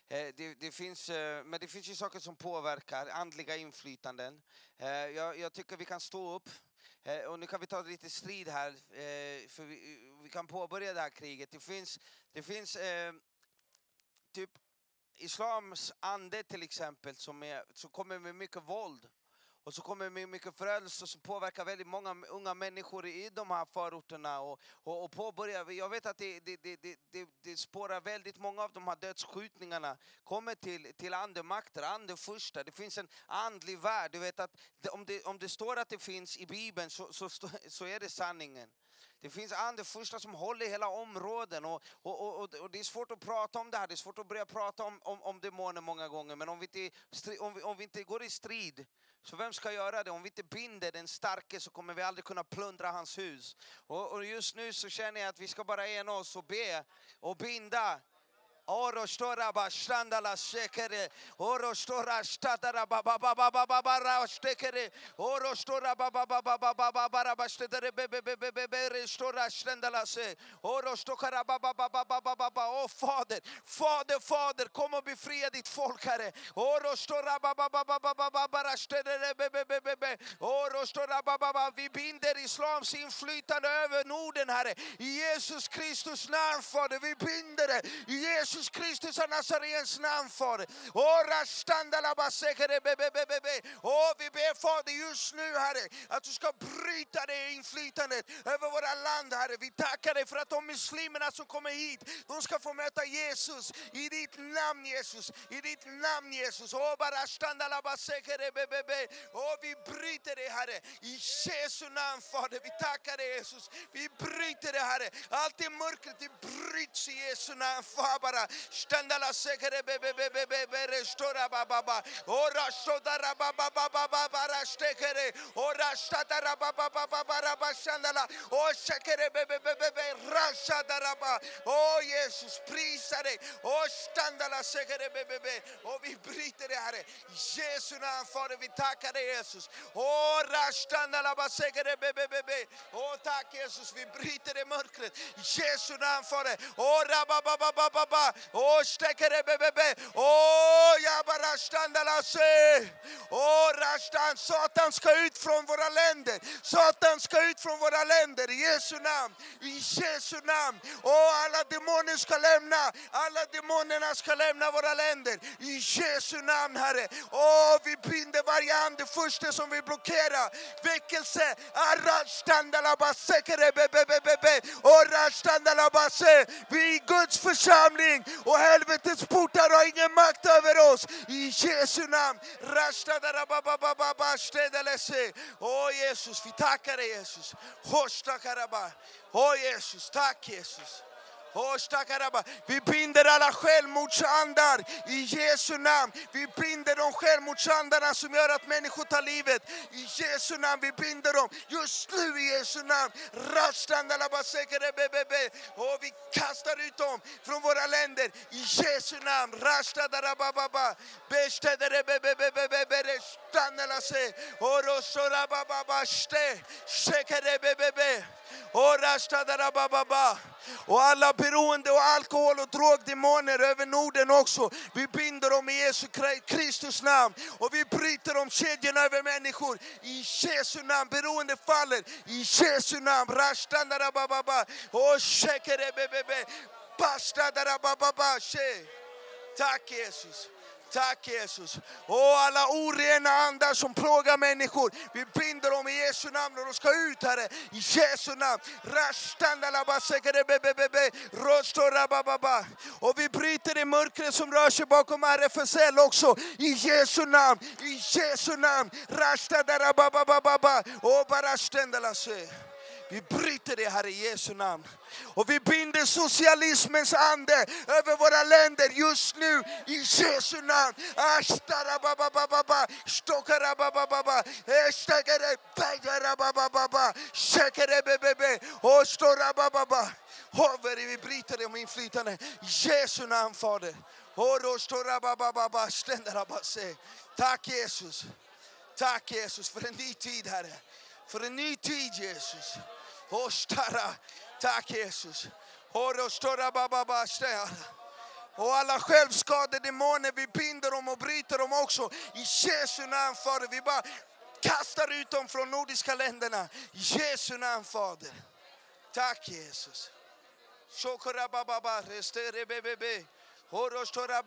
Eh, det, det, finns, eh, men det finns ju saker som påverkar, andliga inflytanden. Eh, jag, jag tycker vi kan stå upp, och nu kan vi ta lite strid här, för vi, vi kan påbörja det här kriget. Det finns, det finns typ islams ande till exempel som, är, som kommer med mycket våld. Och så kommer det mycket förödelse som påverkar väldigt många unga människor i de här förorterna. Och, och, och påbörjar, jag vet att det, det, det, det, det spårar väldigt många av de här dödsskjutningarna kommer till, till andemakter, andefursta. Det finns en andlig värld. Du vet att om det, om det står att det finns i Bibeln så, så, så är det sanningen. Det finns andefursta som håller hela områden och, och, och, och, det är svårt att prata om det här. Det är svårt att börja prata om, om, om demoner många gånger. Men om vi, inte, om, vi, om vi inte går i strid så vem ska göra det? Om vi inte binder den starke så kommer vi aldrig kunna plundra hans hus. Och, och just nu så känner jag att vi ska bara ena oss och be och binda Orostora bashanda la shekere. Orostora shtadara baba baba baba baba baba baba bara bashtere bebe bebe bebe restora shtanda la se. Orostokara baba baba baba baba. Oh Fader, Fader, Fader, kom och befria ditt folk Herre. Orostora baba baba baba bara shtere bebe bebe Vi binder islams inflytande över Norden Herre. I Jesus Kristus namn Fader, vi binder det. I Jesus Jesus Kristus av Nazarens namn Fader. Åh, vi ber Fader just nu Herre att du ska bryta det inflytandet över våra land Herre. Vi tackar dig för att de muslimerna som kommer hit, de ska få möta Jesus i ditt namn Jesus. I ditt namn Jesus. Åh, bara. Åh, vi bryter det Herre. I Jesu namn Fader. Vi tackar dig Jesus. Vi bryter det Herre. Allt det mörkret det bryts i Jesu namn Fabara. Shtandala sekere bebe bebe bebe restora baba baba. Ora shodara baba baba baba rashtekere. Ora shtadara baba baba baba shandala. O sekere bebe bebe bebe rashadara baba. O Jesus prisare. O shtandala sekere bebe bebe. Och vi bryter det Herre. Jesu namn Fader vi tackar dig Jesus. O rashtandala basekere bebe bebe. O tack Jesus vi bryter det mörkret. Jesu namn Fader. O rabababababa. Oh, oh, ba oh, Satan ska ut från våra länder. Satan ska ut från våra länder i Jesu namn. I Jesu namn. Och alla demoner ska lämna. Alla demonerna ska lämna våra länder. I Jesu namn Herre. Och vi binder varje ande första som vill blockera väckelse. Be be be be. Och rashtandalabase. Vi är Guds församling och helvetets portar har ingen makt över oss. I Jesu namn. Rashtadarababababastedelese. Åh Jesus, vi tackar dig Jesus. Hoshtakaraba. Åh Jesus, tack Jesus. Vi binder alla självmordsandar i Jesu namn. Vi binder de självmordsandarna som gör att människor tar livet. I Jesu namn, vi binder dem just nu i Jesu namn. Och vi kastar ut dem från våra länder i Jesu namn. Och. Och alla beroende och alkohol och drogdemoner över Norden också. Vi binder dem i Jesu Kristus namn. Och vi bryter de kedjorna över människor. I Jesu namn. Beroende faller. I Jesu namn. Och shekerebebebe. Tack Jesus. Tack Jesus. Och alla orena andar som plågar människor, vi binder dem i Jesu namn och de ska ut Herre. I Jesu namn. Och vi bryter det mörkret som rör sig bakom RFSL också. I Jesu namn. I Jesu namn. Rashtadarababababa. Och sig. Vi bryter det Herre i Jesu namn. Och vi binder socialismens ande över våra länder just nu i Jesu namn. Hover, vi bryter det om inflytande. I Jesu namn Fader. Tack Jesus. Tack Jesus för en ny tid Herre. För en ny tid Jesus. Ostara. Tack Jesus. Och alla självskadedemoner, vi binder dem och bryter dem också. I Jesu namn Fader, vi bara kastar ut dem från nordiska länderna. I Jesu namn Fader. Tack Jesus. Shokora restere bebebe. Orostora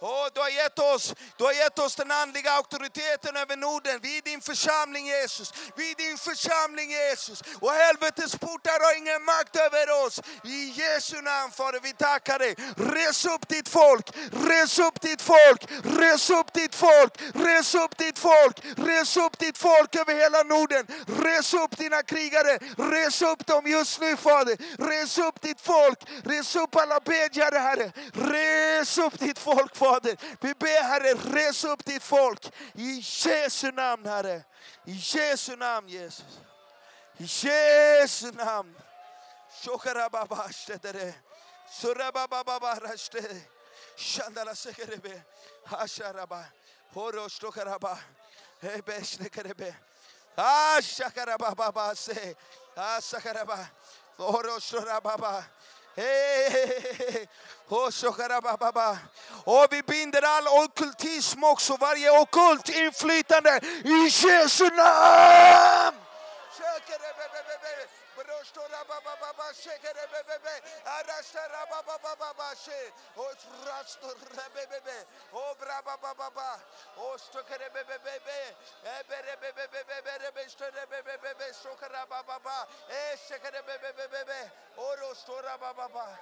Oh, du, har gett oss, du har gett oss den andliga auktoriteten över Norden. Vi är din församling Jesus. Vi är din församling Jesus. Och helvetets portar har ingen makt över oss. I Jesu namn Fader, vi tackar dig. Res upp ditt folk, res upp ditt folk, res upp ditt folk, res upp ditt folk, res upp ditt folk över hela Norden. Res upp dina krigare, res upp dem just nu Fader. Res upp ditt folk, res upp alla bedjare Herre. Res upp ditt folk Fader. Vi ber Herre, res upp ditt folk. I Jesu namn Herre. I Jesu namn Jesus. I Jesu namn. Shokarababa Shandala sekerebe. Hasharaba. Och. Och vi binder all ockultism också, varje ockult inflytande i Jesu namn! Redosto Rabababa Shekerebebe, Arasta ba She, Os Rasto Rebebe, O Brabababa, Ostokerebebe, Eberebebe, Rebebe, Sokarababa, Eshekerebebe, ba Rabababa,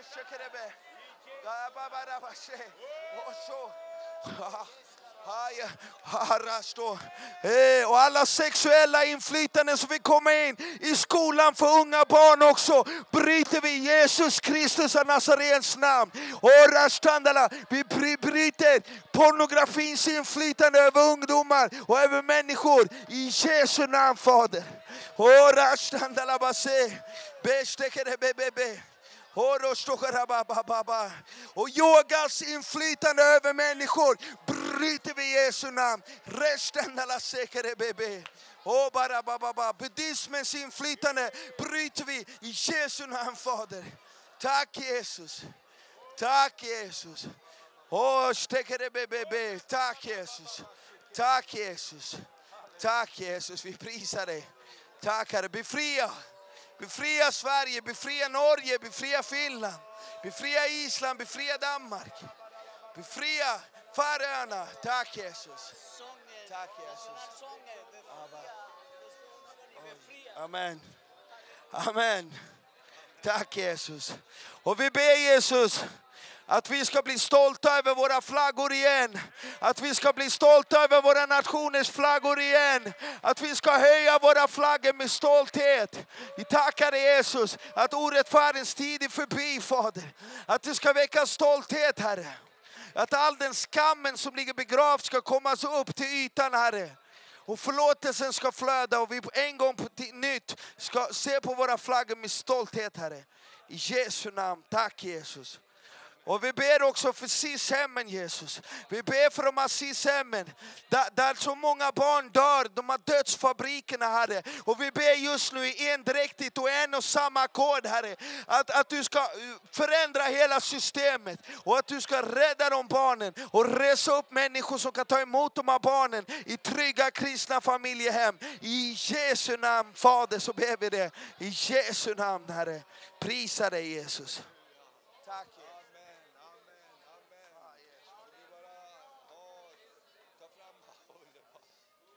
Eshekerebe, Gababarabashe, Oso. Eh, och alla sexuella inflytanden som vill komma in i skolan för unga barn också bryter vi i Jesus Kristus av Nazarens namn. Vi bryter pornografins inflytande över ungdomar och över människor i Jesu namn Fader. Och Och yogas inflytande över människor bryter vi i Jesu namn. Resten alla säkere bebe. Oh, bara. Buddhismens inflytande bryter vi i Jesu namn Fader. Tack Jesus. Tack Jesus. Oh, stekere bebe. Tack Jesus. Tack Jesus. Tack Jesus. Vi prisar dig. Tack Herre. Befria. Befria Sverige, befria Norge, befria Finland, befria Island, befria Danmark. Befria Färöarna. Tack Jesus. Tack Jesus. Amen. Amen. Tack Jesus. Och vi ber Jesus att vi ska bli stolta över våra flaggor igen. Att vi ska bli stolta över våra nationers flaggor igen. Att vi ska höja våra flaggor med stolthet. Vi tackar dig Jesus att orättfärdighetens tid är förbi Fader. Att det ska väcka stolthet Herre. Att all den skammen som ligger begravd ska komma upp till ytan Herre. Och förlåtelsen ska flöda och vi en gång på nytt ska se på våra flaggor med stolthet Herre. I Jesu namn, tack Jesus. Och vi ber också för SIS-hemmen Jesus. Vi ber för de här SIS-hemmen där, där så många barn dör, de här dödsfabrikerna Herre. Och vi ber just nu i endräktigt och en och samma ackord Herre. Att, att du ska uh, förändra hela systemet och att du ska rädda de barnen och resa upp människor som kan ta emot de här barnen i trygga kristna familjehem. I Jesu namn Fader så ber vi det. I Jesu namn Herre. Prisa dig Jesus. Tack Jesus.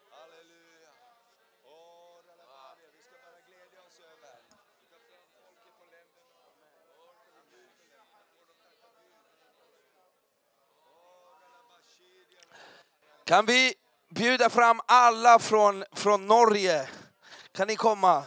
Halleluja. Åh, Ralamaria, vi ska bara glädja oss över. Vi tar fram folket från länderna. Åh, Ralamaria, får de tacka Gud. Åh, Ralamashiria. Kan vi bjuda fram alla från, från Norge? Kan ni komma?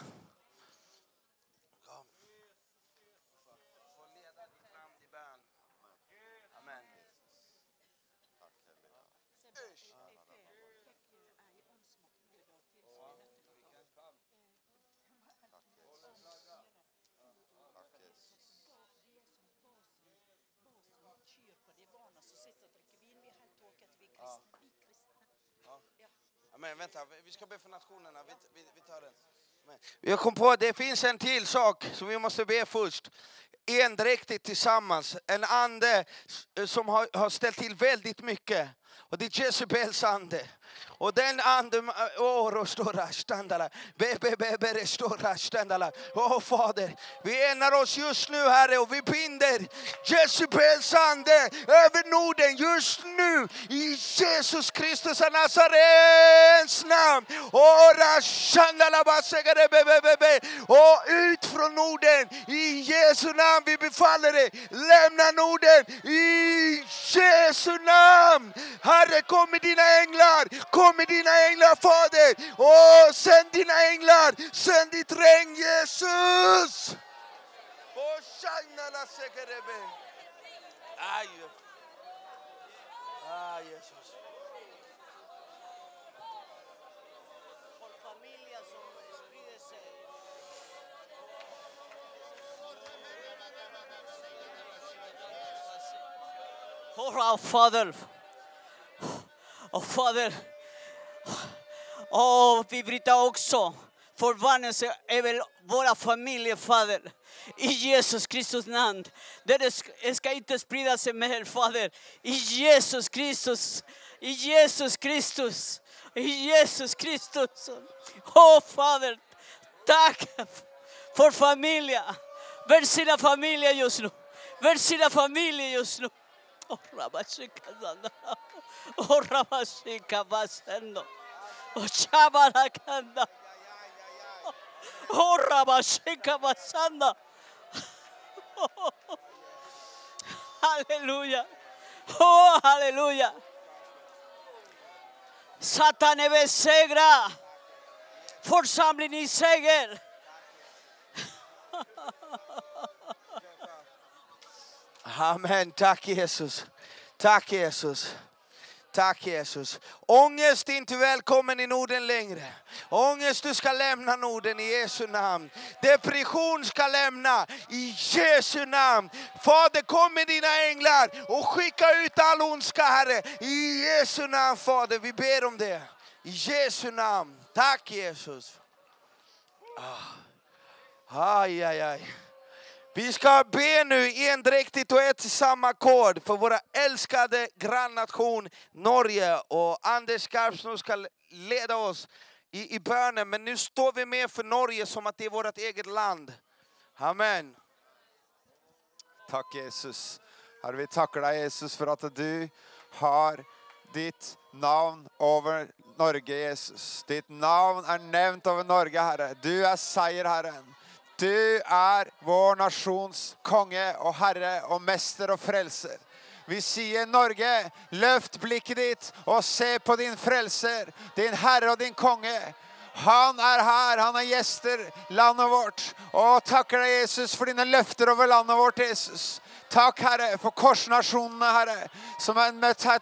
Men vänta, vi ska be för nationerna. Vi, vi, vi tar den. Jag kom på att det finns en till sak som vi måste be först. Endräktigt tillsammans. En ande som har, har ställt till väldigt mycket. Och det är Jezebels ande. Och den anden, åh, rostora. Åh Fader, vi enar oss just nu Herre och vi binder Jezebels ande över Norden just nu i Jesus Kristus av Nazarens namn. Åh, rashandala, basegare. Och ut från Norden i Jesu namn. Vi befaller dig, lämna Norden i Jesu namn. Herre, kom med dina änglar, Kom i dina änglar Fader. Åh, sänd dina änglar. Sänd ditt regn Jesus. Jesus. Oh, our Father, oh Father, Oh, Oh, vi bryter också förbannelse över våra familjer, Fader. I Jesus Kristus namn. Det ska- inte sprida sig mer, Fader. I Jesus Kristus. I Jesus Kristus. I Jesus Kristus. Åh, Fader. Tack för familjen. Välsigna familjen just nu. Välsigna familjen just nu. Oh, Rabashika Oh, Rabashika Basendo. Oh, Chabarakanda. Oh, Rabashika Basanda. Halleluja. Oh, halleluja. Satan är besegrad. Församlingen i seger. Amen. Tack Jesus. Tack Jesus. Tack Jesus. Ångest är inte välkommen i Norden längre. Ångest, du ska lämna Norden i Jesu namn. Depression ska lämna i Jesu namn. Fader, kom med dina änglar och skicka ut all ondska, Herre. I Jesu namn, Fader. Vi ber om det. I Jesu namn. Tack Jesus. Ah. Aj, aj, aj. Vi ska be nu endräktigt och ett i samma ackord för våra älskade grannation Norge. Och Anders Skarpsnor ska leda oss i, i bönen. Men nu står vi med för Norge som att det är vårt eget land. Amen. Tack Jesus. Herre, vi tackar dig Jesus för att du har ditt namn över Norge Jesus. Ditt namn är nämnt över Norge Herre. Du är segerherren. Du är vår nations konge och herre och mästare och frälser. Vi säger Norge, lyft blicken dit och se på din frälser, din herre och din konge. Han är här, han är gäster, landet vårt. Och tackar dig Jesus för dina löften över landet vårt Jesus. Tack Herre för korsnationerna Herre, som har mött här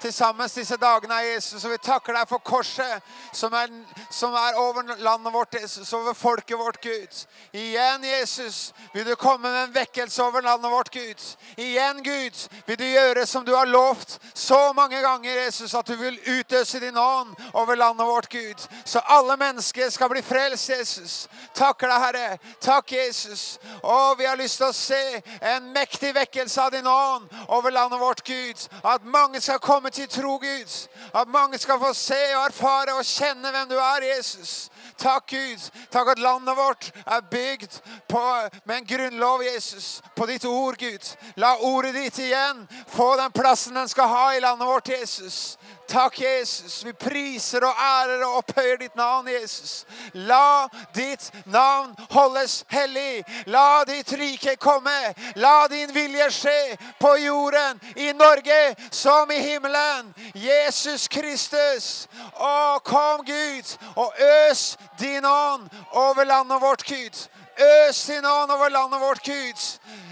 tillsammans dessa dagarna Jesus. Och vi tackar dig för korset som är, som är över landet vårt Jesus, över folket vårt Gud. Igen Jesus, vill du komma med en väckelse över landet vårt Gud. Igen Gud, vill du göra som du har lovt så många gånger Jesus, att du vill utösa din ande över landet vårt Gud. Så alla människor ska bli frälsta Jesus. Tackar dig Herre, tack Jesus. Och vi har lust att se en mäktig väckelse av din ande över landet vårt Gud. Att många ska komma till tro Gud. Att många ska få se och erfara och känna vem du är Jesus. Tack Gud, tack att landet vårt är byggt på, med en grundlov Jesus, på ditt ord Gud. La ordet ditt igen få den platsen den ska ha i landet vårt Jesus. Tack Jesus, vi prisar och ärar och upphöjer ditt namn Jesus. La ditt namn hållas helig. La ditt rike komma. La din vilja ske på jorden, i Norge som i himlen. Jesus Kristus. Åh, kom Gud och ös din ånd över landet vårt Gud. Ös din ande över landet vårt Gud.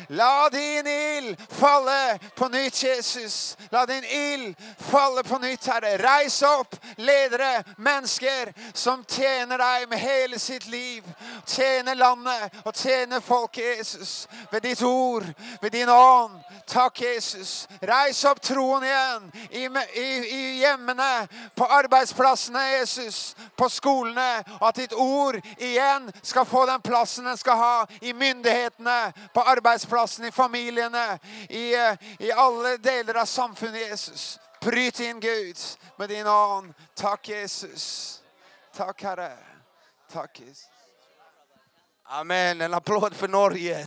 La din ild falla på nytt Jesus. La din ild falla på nytt Herre. Reis upp ledare, människor som tjänar dig med hela sitt liv. Tjänar landet och tjänar folk Jesus. Med ditt ord, med din ande. Tack Jesus. Reis upp tron igen i, i, i hemmene, på arbetsplatserna Jesus, på skolorna. Att ditt ord igen ska få den platsen den ska ha i myndigheterna, på arbetsplatsen, i familjerna, i, i alla delar av samfundet Jesus. Bryt in Gud med din ande. Tack Jesus. Tack Herre. Tack Jesus. Amen. En applåd för Norge.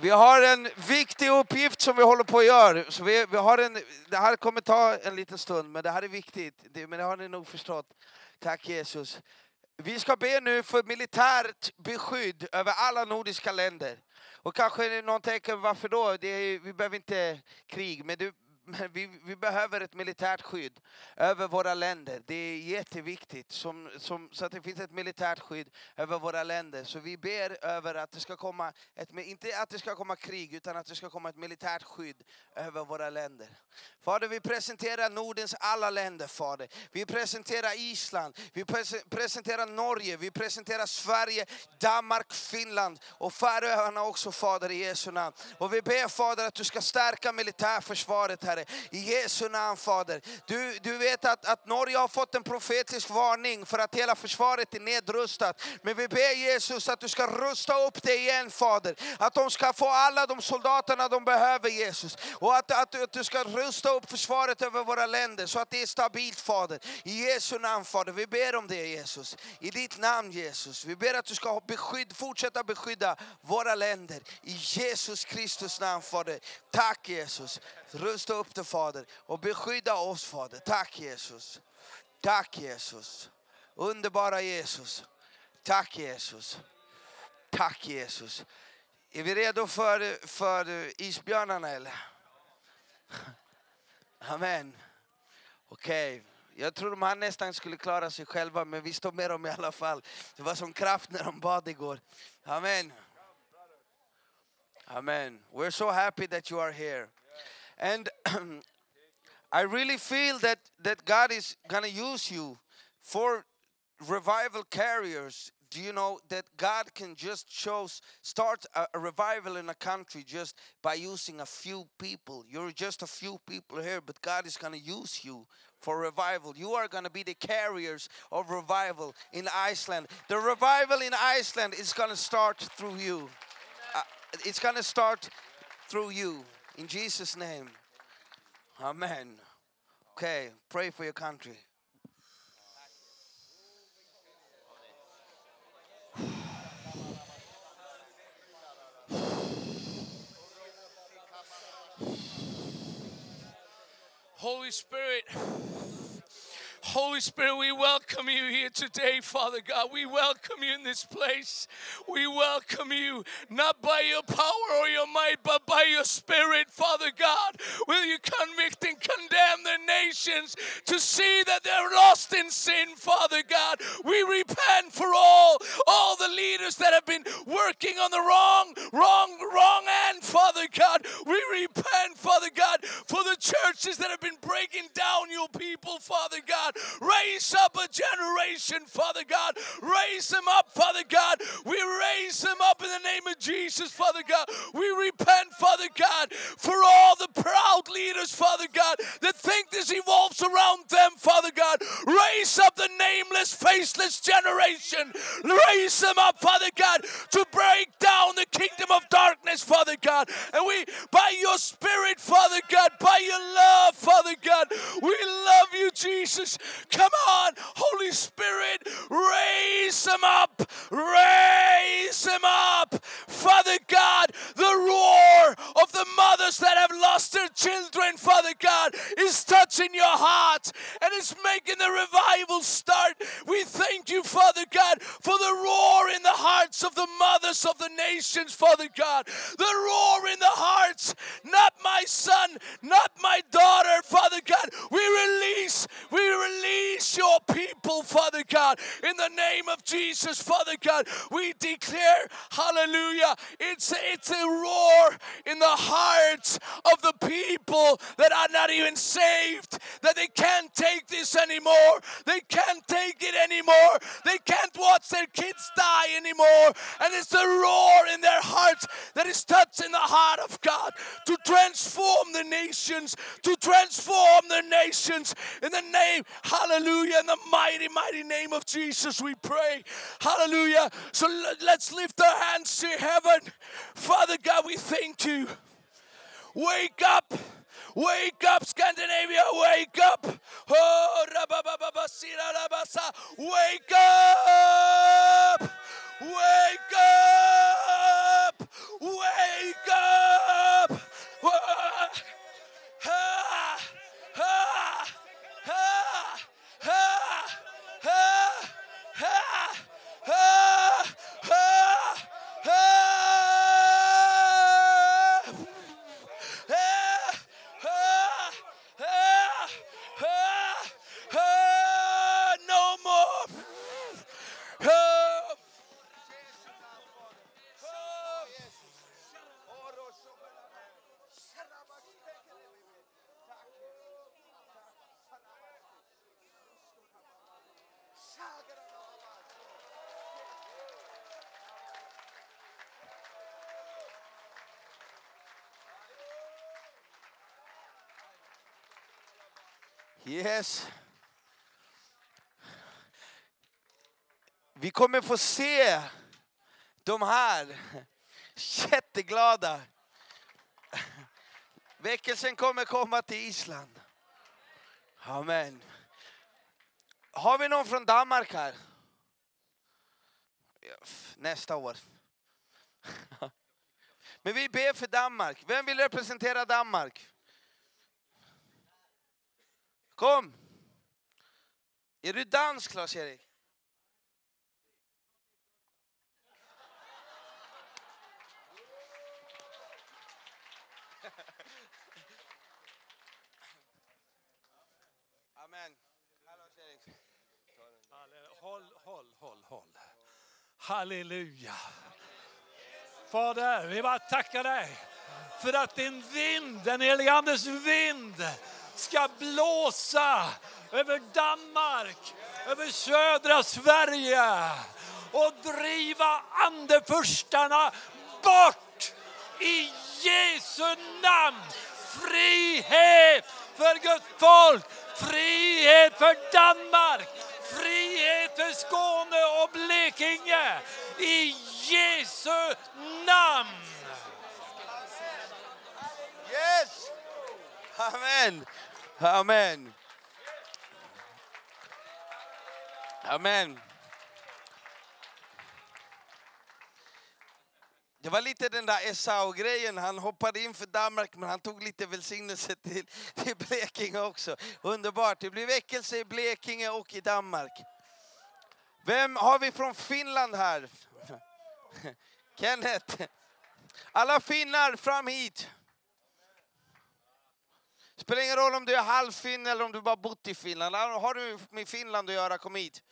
Vi har en viktig uppgift som vi håller på att göra. Så vi, vi har en, det här kommer ta en liten stund, men det här är viktigt. Det, men det har ni nog förstått. Tack Jesus. Vi ska be nu för militärt beskydd över alla nordiska länder. Och kanske någon tänker, varför då? Det är, vi behöver inte krig. Men, du, men vi, vi behöver ett militärt skydd över våra länder. Det är jätteviktigt, som, som, så att det finns ett militärt skydd över våra länder. Så vi ber över att det ska komma, ett, inte att det ska komma krig, utan att det ska komma ett militärt skydd över våra länder. Fader, vi presenterar Nordens alla länder, Fader. Vi presenterar Island, vi presenterar Norge, vi presenterar Sverige, Danmark, Finland och Färöarna också, Fader, i Jesu namn. Och vi ber, Fader, att du ska stärka militärförsvaret, Herre. I Jesu namn, Fader. Du, du vet att, att Norge har fått en profetisk varning för att hela försvaret är nedrustat. Men vi ber Jesus att du ska rusta upp det igen, Fader. Att de ska få alla de soldaterna de behöver, Jesus. Och att, att, att du ska rusta upp försvaret över våra länder så att det är stabilt, Fader. I Jesu namn, Fader. Vi ber om det, Jesus. I ditt namn, Jesus. Vi ber att du ska beskydd, fortsätta beskydda våra länder. I Jesus Kristus namn, Fader. Tack, Jesus. Rusta upp upp det, Fader. Och beskydda oss, Fader. Tack, Jesus. Tack, Jesus. Underbara Jesus. Tack, Jesus. Tack, Jesus. Är vi redo för, för isbjörnarna, eller? Amen. Okej. Jag tror de här nästan skulle klara sig själva, men vi står med dem i alla fall. Det var som kraft när de bad igår. Amen. Amen. We're so happy that you are here. And I really feel that, that God is going to use you for revival carriers. Do you know that God can just chose start a, a revival in a country just by using a few people? You're just a few people here, but God is going to use you for revival. You are going to be the carriers of revival in Iceland. The revival in Iceland is going to start through you. Uh, it's going to start through you in Jesus' name. Amen. Okay, pray for your country. Holy Spirit, Holy Spirit, we welcome you here today, Father God. We welcome you in this place. We welcome you not by your power or your might, but by your Spirit, Father God. Will you convict and condemn the nations to see that they're lost in sin, Father God? We repent for all, all the leaders that have been working on the wrong, wrong, wrong end, Father God. We repent, Father God, for the churches that have been breaking down your people, Father God. Raise up a generation, Father God. Raise them up, Father God. We raise them up in the name of Jesus, Father God. We repent, Father God, for all the proud leaders, Father God, that think this evolves around them, Father God. Raise up the nameless, faceless generation. Raise them up, Father God, to break down the kingdom of darkness, Father God. And we, by your Spirit, Father God, by your love, Father God, we love you, Jesus. Come on, Holy Spirit, raise them up, raise them up, Father God. The roar of the mothers that have lost their children, Father God, is touching your heart and it's making the revival start. We thank you, Father God, for the roar in the hearts of the mothers of the nations, Father God. The roar in the hearts, not my son, not my daughter, Father God. We release, people, Father God, in the name of Jesus, Father God. We declare, hallelujah, it's, it's a roar in the hearts of the people that are not even saved, that they can't take this anymore. They can't take it anymore. They can't watch their kids die anymore. And it's the roar in their hearts that is touching the heart of God to transform the nations, to transform the nations in the name, hallelujah, in the mighty, mighty name of Jesus, we pray. Hallelujah. So let- let's lift our hands to heaven. Father God, we thank you. Wake up. Wake up, Scandinavia, wake up. Oh, rabababasira rabasa. Wake up. Wake up. Wake up. Ah, ah, ah, ah, ah, ah, ah, ah, Yes. Vi kommer få se de här jätteglada. Väckelsen kommer komma till Island. Amen. Har vi någon från Danmark här? Nästa år. Men vi ber för Danmark. Vem vill representera Danmark? Kom! Är du dansk, Lars-Erik? Amen. Håll, håll, håll, håll. Halleluja. Fader, vi bara tackar dig för att din vind, den helige Andes vind, ska blåsa över Danmark, över södra Sverige och driva andefurstarna bort i Jesu namn. Frihet för Guds folk, frihet för Danmark, frihet för Skåne och Blekinge i Jesu namn. Yes! Amen. Amen. Amen. Det var lite den där Esau-grejen. Han hoppade in för Danmark men han tog lite välsignelse till, till Blekinge också. Underbart. Det blir väckelse i Blekinge och i Danmark. Vem har vi från Finland här? Kenneth. Alla finnar fram hit. Spelar ingen roll om du är halvfinne eller om du bara bott i Finland. Har du med Finland att göra, kom hit.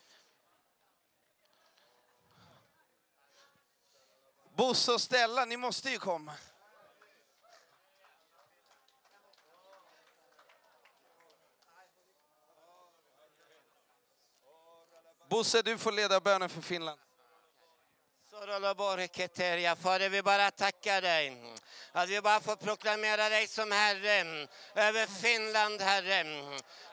Bosse och Stella, ni måste ju komma. Bosse, du får leda bönen för Finland. Fader, vi bara tackar dig. Att vi bara får proklamera dig som Herre över Finland, Herre.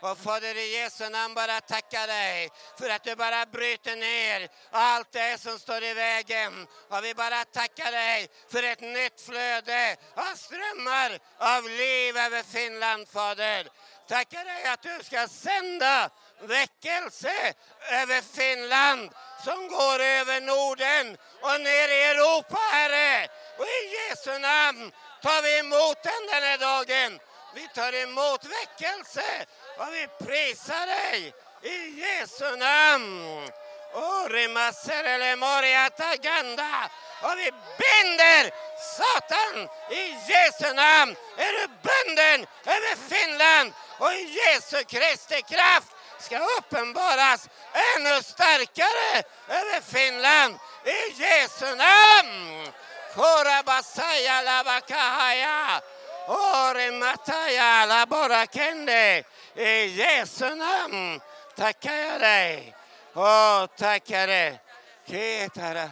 Och Fader, i Jesu namn bara tackar dig för att du bara bryter ner allt det som står i vägen. Och vi bara tackar dig för ett nytt flöde av strömmar av liv över Finland, Fader. Tackar dig att du ska sända väckelse över Finland som går över Norden och ner i Europa, Herre. Och i Jesu namn tar vi emot den den här dagen. Vi tar emot väckelse och vi prisar dig i Jesu namn. Orimaserele moriata ganda. Och vi binder Satan i Jesu namn. Är du bunden över Finland och i Jesu Kristi kraft ska uppenbaras ännu starkare över Finland i Jesu namn. Korabasaya labakahaya. Orimataya laborakende. I Jesu namn tackar jag dig. Oh, Åh, tackar Herre. Ketara.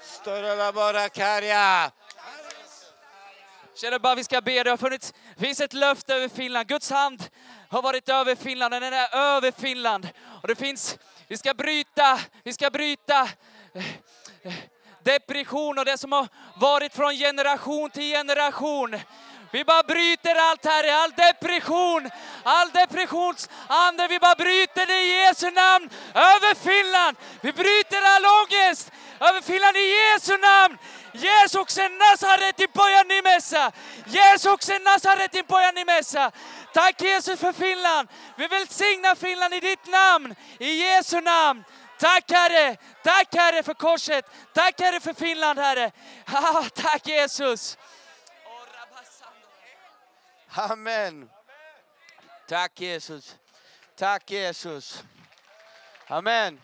Stora laborakaria. Känner bara vi ska be. Det har funnits, finns ett löfte över Finland. Guds hand har varit över Finland. Den är över Finland. Och det finns, vi ska bryta, vi ska bryta eh, eh, depression och det som har varit från generation till generation. Vi bara bryter allt här, all depression, all depressionsande. Vi bara bryter det i Jesu namn över Finland. Vi bryter all ångest över Finland i Jesu namn. Jeesuksen Nasaretin pojan nimessä. Jeesuksen Nasaretin pojan nimessä. Tack Jesus för Finland. Vi välsignar Finland i ditt namn, i Jesu namn. Tack Herre, tack Herre för korset. Tack Herre för Finland Herre. Ah, tack Jesus. Amen. Tack Jesus. Tack Jesus. Amen.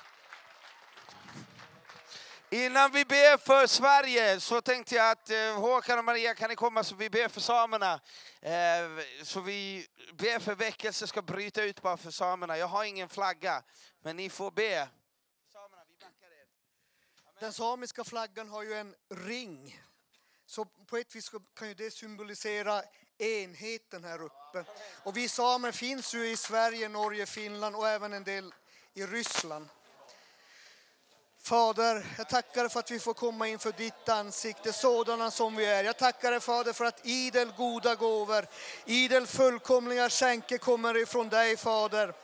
Innan vi ber för Sverige så tänkte jag att eh, Håkan och Maria kan ni komma så vi ber för samerna. Eh, så vi ber för väckelse ska bryta ut bara för samerna. Jag har ingen flagga, men ni får be. Samerna, vi backar er. Den samiska flaggan har ju en ring. Så på ett vis kan ju det symbolisera enheten här uppe. Och vi samer finns ju i Sverige, Norge, Finland och även en del i Ryssland. Fader, jag tackar dig för att vi får komma inför ditt ansikte sådana som vi är. Jag tackar dig Fader för att idel goda gåvor, idel fullkomliga skänker kommer ifrån dig Fader.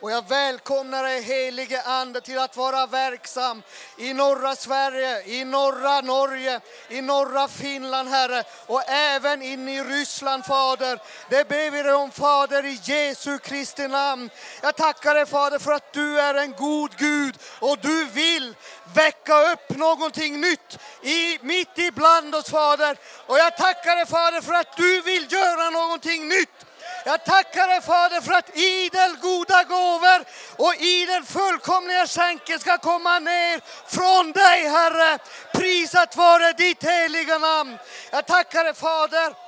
Och jag välkomnar dig helige Ande till att vara verksam i norra Sverige, i norra Norge, i norra Finland Herre och även in i Ryssland Fader. Det ber vi dig om Fader i Jesu Kristi namn. Jag tackar dig Fader för att du är en god Gud och du vill väcka upp någonting nytt i, mitt ibland oss Fader. Och jag tackar dig Fader för att du vill göra någonting nytt. Jag tackar dig Fader för att idel goda gåvor och idel fullkomliga skänker ska komma ner från dig Herre. Prisat vare ditt heliga namn. Jag tackar dig Fader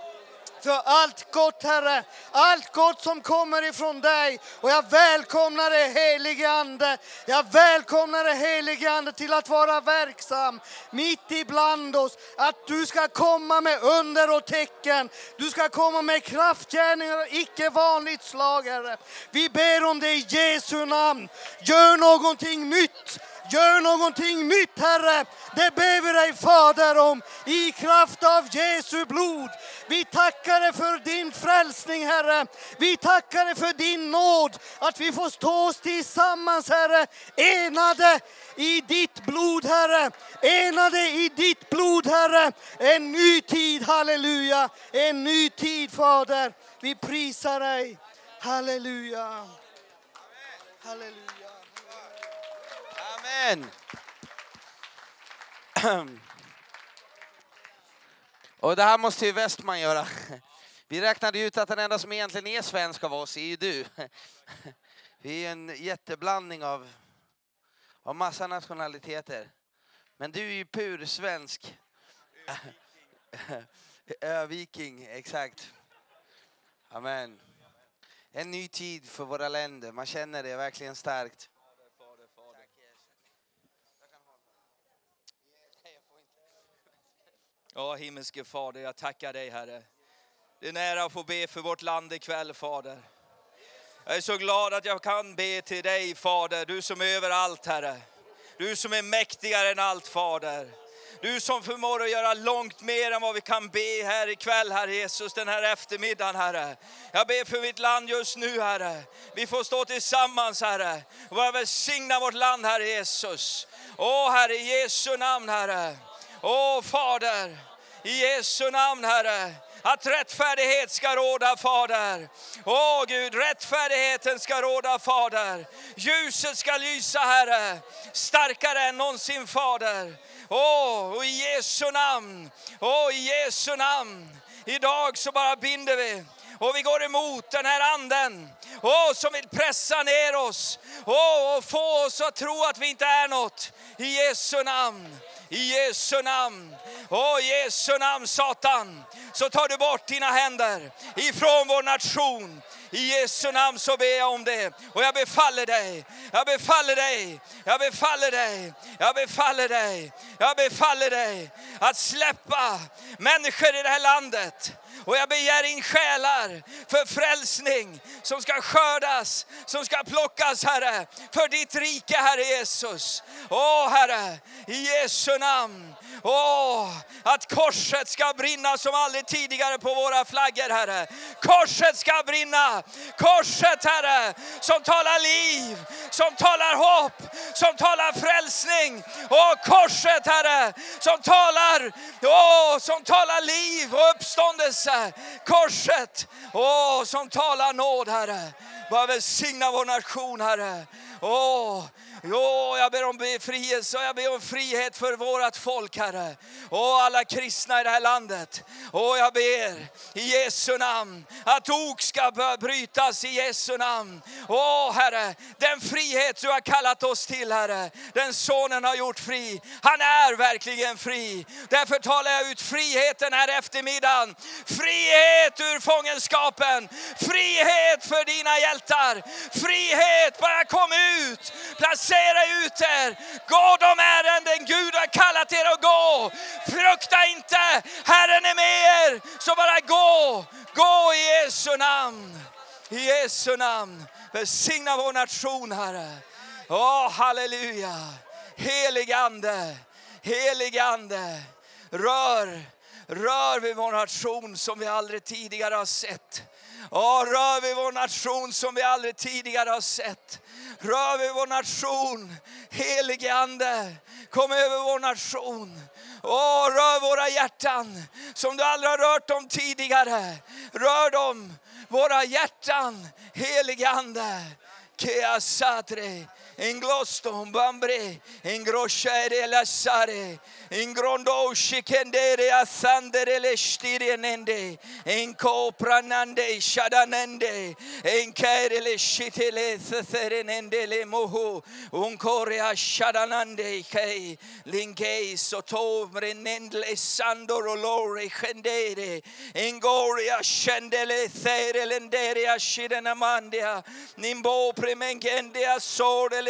för allt gott Herre, allt gott som kommer ifrån dig. Och jag välkomnar dig helige Ande. Jag välkomnar dig helige Ande till att vara verksam mitt ibland oss. Att du ska komma med under och tecken. Du ska komma med kraftgärningar och icke vanligt slag Herre. Vi ber om det i Jesu namn. Gör någonting nytt. Gör någonting nytt Herre. Det ber vi dig Fader om i kraft av Jesu blod. Vi tackar dig för din frälsning Herre. Vi tackar dig för din nåd. Att vi får stå oss tillsammans Herre. Enade i ditt blod Herre. Enade i ditt blod Herre. En ny tid, halleluja. En ny tid Fader. Vi prisar dig. Halleluja. Halleluja. Amen. Och det här måste ju Westman göra. Vi räknade ut att den enda som egentligen är svensk av oss är ju du. Vi är en jätteblandning av, av massa nationaliteter. Men du är ju pur svensk. Ö-viking, exakt. Amen. En ny tid för våra länder. Man känner det verkligen starkt. Ja, himmelske Fader, jag tackar dig Herre. Det är nära att få be för vårt land ikväll Fader. Jag är så glad att jag kan be till dig Fader, du som är överallt Herre. Du som är mäktigare än allt Fader. Du som förmår att göra långt mer än vad vi kan be här ikväll, Herre Jesus, den här eftermiddagen, Herre. Jag ber för mitt land just nu, Herre. Vi får stå tillsammans, Herre, och bara välsigna vårt land, Herre Jesus. Åh, Herre, i Jesu namn, Herre. Åh, Fader, i Jesu namn, Herre. Att rättfärdighet ska råda, Fader. Åh Gud, rättfärdigheten ska råda, Fader. Ljuset ska lysa, Herre, starkare än någonsin, Fader. Åh, och i Jesu namn, åh, i Jesu namn. Idag så bara binder vi och vi går emot den här anden oh, som vill pressa ner oss oh, och få oss att tro att vi inte är något. I Jesu namn, i Jesu namn. Åh, i Jesu namn Satan, så tar du bort dina händer ifrån vår nation. I Jesu namn så ber jag om det. Och jag befaller dig, jag befaller dig, jag befaller dig, jag befaller dig, jag befaller dig att släppa människor i det här landet. Och jag begär in själar för frälsning som ska skördas, som ska plockas Herre, för ditt rike Herre Jesus. Åh Herre, i Jesu namn. Åh, att korset ska brinna som aldrig tidigare på våra flaggor Herre. Korset ska brinna. Korset Herre, som talar liv, som talar hopp, som talar frälsning. Åh, korset Herre, som talar, åh, som talar liv och uppståndelse. Korset, åh, som talar nåd Herre. Bara välsigna vår nation Herre. Åh, Jo, jag ber om befrielse och jag ber om frihet för vårt folk, Herre. Och alla kristna i det här landet. Och jag ber i Jesu namn att ok ska brytas i Jesu namn. Åh, Herre, den frihet du har kallat oss till, Herre, den sonen har gjort fri. Han är verkligen fri. Därför talar jag ut friheten här eftermiddagen. Frihet ur fångenskapen. Frihet för dina hjältar. Frihet, bara kom ut ut, Placera ut er. Gå de ärenden Gud har kallat er att gå. Frukta inte, Herren är med er. Så bara gå Gå i Jesu namn. Välsigna vår nation, Herre. Åh, halleluja. Helig Ande, helig Ande. Rör, rör vid vår nation som vi aldrig tidigare har sett. Åh, rör vid vår nation som vi aldrig tidigare har sett. Rör vid vår nation, helige Ande. Kom över vår nation. Åh, rör våra hjärtan som du aldrig har rört dem tidigare. Rör dem, våra hjärtan, helige Ande. Kea sadre, inglosto, bambre, ingrosciare lasare, ingrondo shikendere asandere le stirenende, inko pranande shadanende, inkere le shitele serenende le mohu, unkore ashadanande kei, lingei soto renendle sandoro lore gore, ingoria scendele sere lendere ashirenamandia, nimbo premengende asore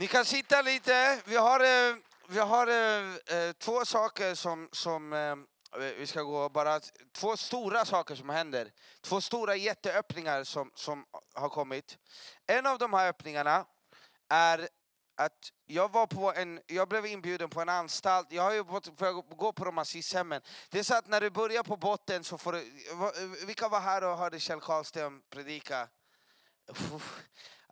Ni kan sitta lite. Vi har, eh, vi har eh, eh, två saker som, som vi ska gå bara, två stora saker som händer. Två stora jätteöppningar som, som har kommit. En av de här öppningarna är att jag var på en, jag blev inbjuden på en anstalt, jag har ju fått gå på de här SIS-hemmen. Det är så att när du börjar på botten så får du, vilka var här och hörde Kjell Karlsten predika?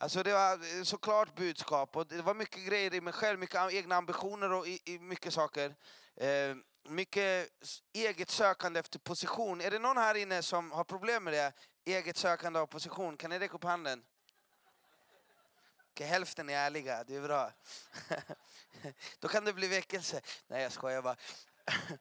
Alltså det var eh, såklart budskap och det var mycket grejer i mig själv, mycket egna ambitioner och i, i mycket saker. Eh, mycket eget sökande efter position. Är det någon här inne som har problem med det? Eget sökande av position, kan ni räcka upp handen? Okay, hälften är ärliga, det är bra. Då kan det bli väckelse. Nej, jag skojar bara.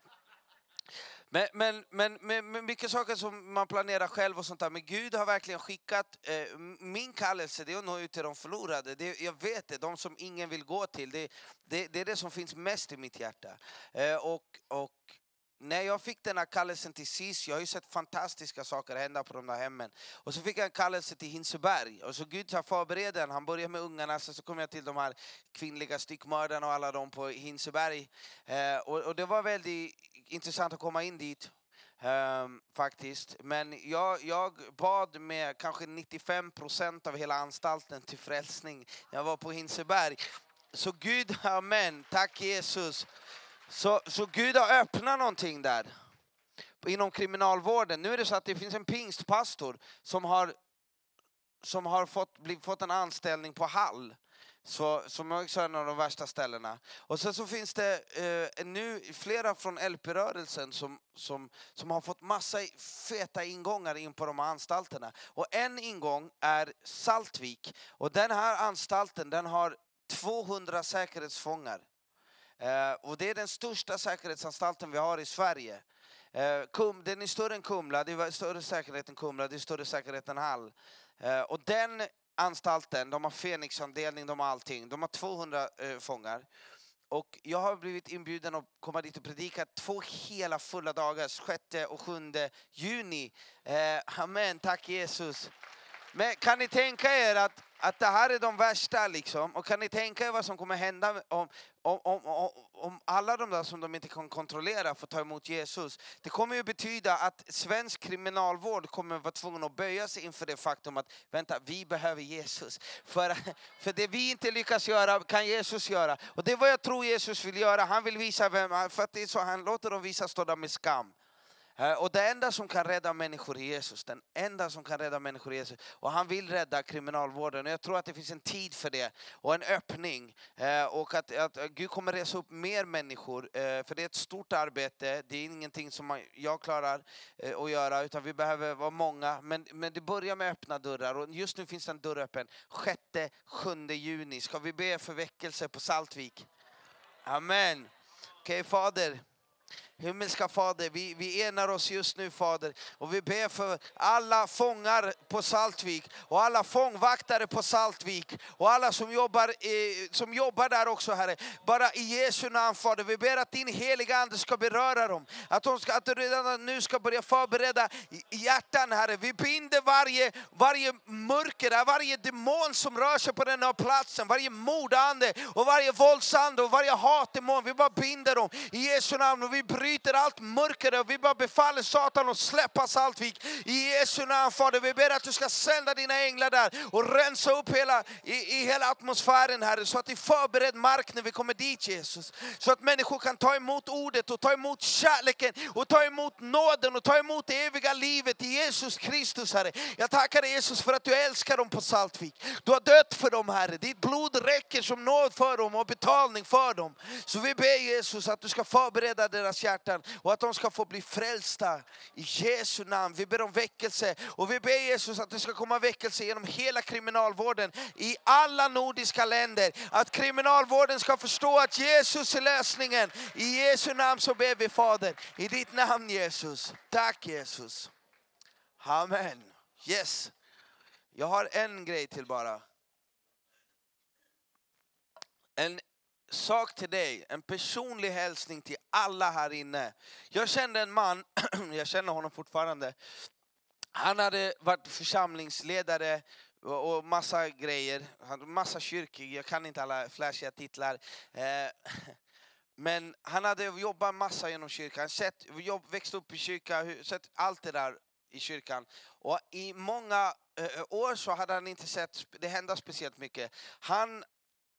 Men, men, men, men, men mycket saker som man planerar själv och sånt där. Men Gud har verkligen skickat eh, min kallelse, det är att nå ut till de förlorade. Det, jag vet det, de som ingen vill gå till. Det, det, det är det som finns mest i mitt hjärta. Eh, och, och när jag fick den här kallelsen till SIS, jag har ju sett fantastiska saker hända på de där hemmen. Och så fick jag en kallelse till Hinseberg. Och så Gud har förberett den. Han börjar med ungarna, sen så kom jag till de här kvinnliga styckmördarna och alla de på Hinseberg. Eh, och, och det var väldigt intressant att komma in dit. ehm, faktiskt. Men jag, jag bad med kanske 95 procent av hela anstalten till frälsning. Jag var på Hinseberg. Så Gud, amen, tack Jesus. Så, så Gud har öppnat någonting där inom kriminalvården. Nu är det så att det finns en pingstpastor som har, som har fått, blivit, fått en anställning på Hall. Så, som är en av de värsta ställena. Och sen så finns det eh, nu flera från LP-rörelsen som, som, som har fått massa feta ingångar in på de här anstalterna. Och en ingång är Saltvik. Och den här anstalten den har 200 säkerhetsfångar. Eh, och det är den största säkerhetsanstalten vi har i Sverige. Eh, kum, den är större än Kumla, det är större säkerhet än Kumla, det är större säkerhet än Hall. Eh, och den anstalten, de har Fenixavdelning, de har allting. De har 200 fångar. Och jag har blivit inbjuden att komma dit och predika två hela fulla dagar, 6 och 7 juni. Eh, amen, tack Jesus. Men kan ni tänka er att, att det här är de värsta liksom? Och kan ni tänka er vad som kommer hända om, om, om, om, om alla de där som de inte kan kontrollera får ta emot Jesus? Det kommer ju betyda att svensk kriminalvård kommer vara tvungen att böja sig inför det faktum att vänta, vi behöver Jesus. För, för det vi inte lyckas göra kan Jesus göra. Och det är vad jag tror Jesus vill göra. Han vill visa vem, för att det är så han låter dem visa stå där med skam. Eh, och det enda som kan rädda människor är Jesus. Den enda som kan rädda människor är Jesus. Och han vill rädda kriminalvården. Och jag tror att det finns en tid för det. Och en öppning. Eh, och att, att Gud kommer resa upp mer människor. Eh, för det är ett stort arbete. Det är ingenting som man- jag klarar att göra. Utan vi behöver vara många. Men, men det börjar med öppna dörrar. Och just nu finns det en dörr öppen. 6-7 juni. Ska vi be för väckelse på Saltvik? Amen. Okej Fader. Himmelska Fader, vi, vi enar oss just nu Fader och vi ber för alla fångar på Saltvik och alla fångvaktare på Saltvik och alla som jobbar, eh, som jobbar där också Herre. Bara i Jesu namn Fader, vi ber att din heliga Ande ska beröra dem. Att, de ska, att du redan nu ska börja förbereda hjärtan Herre. Vi binder varje, varje mörker, varje demon som rör sig på den här platsen, varje mordande och varje våldsande och varje hatdemon. Vi bara binder dem i Jesu namn och vi bryter allt mörker och vi bara befaller Satan att släppa Saltvik. I Jesu namn Fader, vi ber att du ska sända dina änglar där och rensa upp hela, i, i hela atmosfären Herre, så att det är förberedd mark när vi kommer dit Jesus. Så att människor kan ta emot ordet och ta emot kärleken och ta emot nåden och ta emot det eviga livet i Jesus Kristus Herre. Jag tackar dig Jesus för att du älskar dem på Saltvik. Du har dött för dem Herre. Ditt blod räcker som nåd för dem och betalning för dem. Så vi ber Jesus att du ska förbereda deras hjärtan och att de ska få bli frälsta i Jesu namn. Vi ber om väckelse och vi ber Jesus att det ska komma väckelse genom hela kriminalvården i alla nordiska länder. Att kriminalvården ska förstå att Jesus är lösningen. I Jesu namn så ber vi Fader. I ditt namn Jesus. Tack Jesus. Amen. Yes. Jag har en grej till bara. En sak till dig, en personlig hälsning till alla här inne. Jag kände en man, jag känner honom fortfarande. Han hade varit församlingsledare och massa grejer. Massa kyrkor, jag kan inte alla flashiga titlar. Eh, men han hade jobbat massa genom kyrkan, sett, jobb, växt upp i kyrkan, sett allt det där i kyrkan. Och i många eh, eh, år så hade han inte sett det hända speciellt mycket. Han,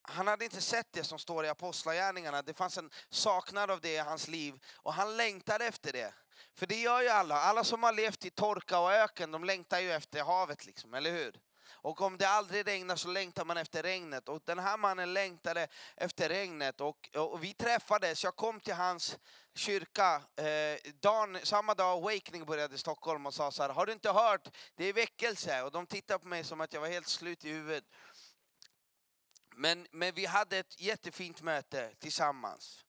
han hade inte sett det som står i Apostlagärningarna. Det fanns en saknad av det i hans liv och han längtade efter det. För det gör ju alla. Alla som har levt i torka och öken, de längtar ju efter havet, liksom, eller hur? Och om det aldrig regnar så längtar man efter regnet. Och den här mannen längtade efter regnet. Och, och vi träffades, jag kom till hans kyrka eh, dagen, samma dag Awakening började i Stockholm och sa så här, har du inte hört? Det är väckelse. Och de tittade på mig som att jag var helt slut i huvudet. Men, men vi hade ett jättefint möte tillsammans.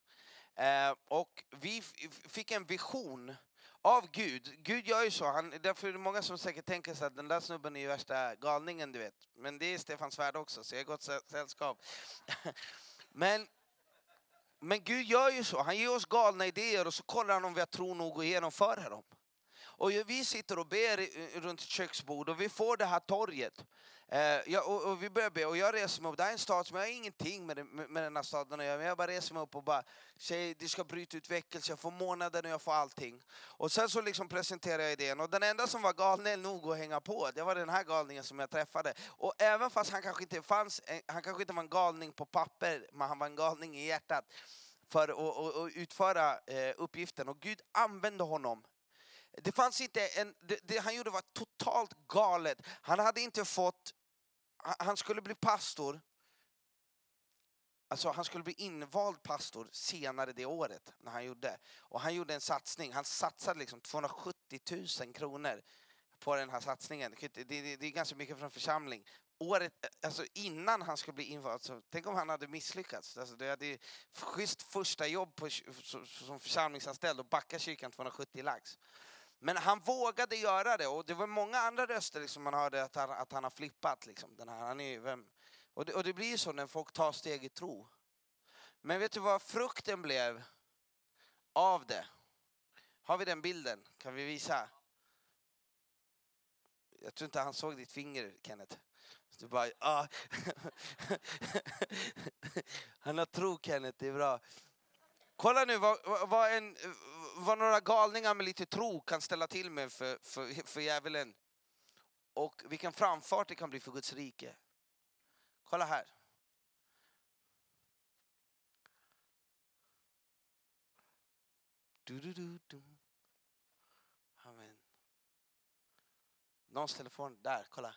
Eh, och vi fick en vision av Gud. Gud gör ju så. Han, därför är det många som säkert tänker sig att den där snubben är ju värsta galningen, du vet. Men det är Stefan Svärd också, så jag är i gott sällskap. men, men Gud gör ju så. Han ger oss galna idéer och så kollar han om vi har tro nog att genomföra dem. Och vi sitter och ber runt ett köksbord och vi får det här torget. Eh, jag, och, och vi börjar be och jag reser mig upp. Det här är en stad som jag har ingenting med, den- med, den här staden att göra. Men jag bara reser mig upp och bara säger det ska bryta ut väckelse. Jag får månaden och jag får allting. Och sen så liksom presenterar jag idén. Och den enda som var galen nog att hänga på, det var den här galningen som jag träffade. Och även fast han kanske inte fanns, eh, han kanske inte var en galning på papper, men han var en galning i hjärtat för att utföra eh, uppgiften. Och Gud använde honom det fanns inte en, det, det han gjorde var totalt galet. Han hade inte fått, han- skulle bli pastor, alltså han skulle bli invald pastor senare det året när han gjorde. Och han gjorde en satsning, han satsade liksom 270 000 kronor på den här satsningen. Det, det, det är ganska mycket för en församling. Året, alltså innan han skulle bli invald, så tänk om han hade misslyckats. Alltså det hade ju schysst första jobb på, som- som församlingsanställd och backa kyrkan 270 lax. Men han vågade göra det och det var många andra röster liksom man hörde att han, att han har flippat. Liksom. Den här, han är, vem? Och, det, och det blir så när folk tar steg i tro. Men vet du vad frukten blev av det? Har vi den bilden? Kan vi visa? Jag tror inte han såg ditt finger, Kenneth. Du bara, ah. Han har tro, Kenneth, det är bra. Kolla nu vad, vad- en, vad några galningar med lite tro kan ställa till med för, för, för djävulen. Och vilken framfart det kan bli för Guds rike. Kolla här. Du, du, du, du. Amen. Någons telefon, där, kolla.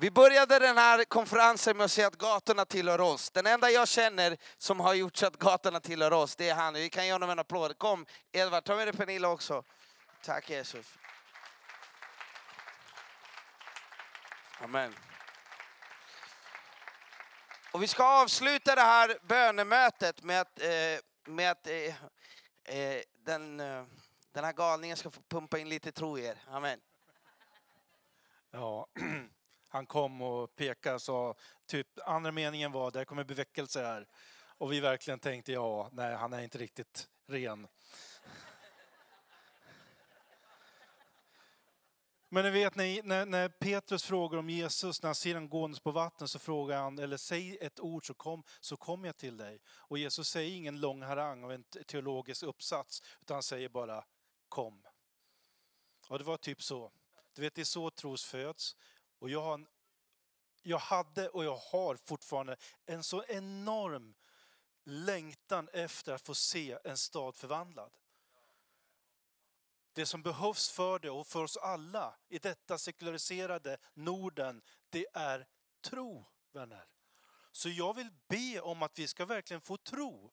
Vi började den här konferensen med att säga att gatorna tillhör oss. Den enda jag känner som har gjort så att gatorna tillhör oss, det är han. Vi kan ge honom en applåd. Kom, Edvard, ta med dig Pernilla också. Tack Jesus. Amen. Och vi ska avsluta det här bönemötet med att, eh, med att eh, eh, den, eh, den här galningen ska få pumpa in lite tro i er. Amen. Ja, han kom och pekade och sa, typ andra meningen var, där kommer bli väckelse här. Och vi verkligen tänkte, ja, nej, han är inte riktigt ren. Men ni vet när, när, Petrus frågar om Jesus, när han ser honom gåendes på vattnet så frågar han, eller säg ett ord så kom, så kommer jag till dig. Och Jesus säger ingen lång harang av en teologisk uppsats, utan han säger bara kom. Och det var typ så. Du vet, det är så tros föds. Och jag, har en, jag hade och jag har fortfarande en så enorm längtan efter att få se en stad förvandlad. Det som behövs för det och för oss alla i detta sekulariserade Norden, det är tro, vänner. Så jag vill be om att vi ska verkligen få tro.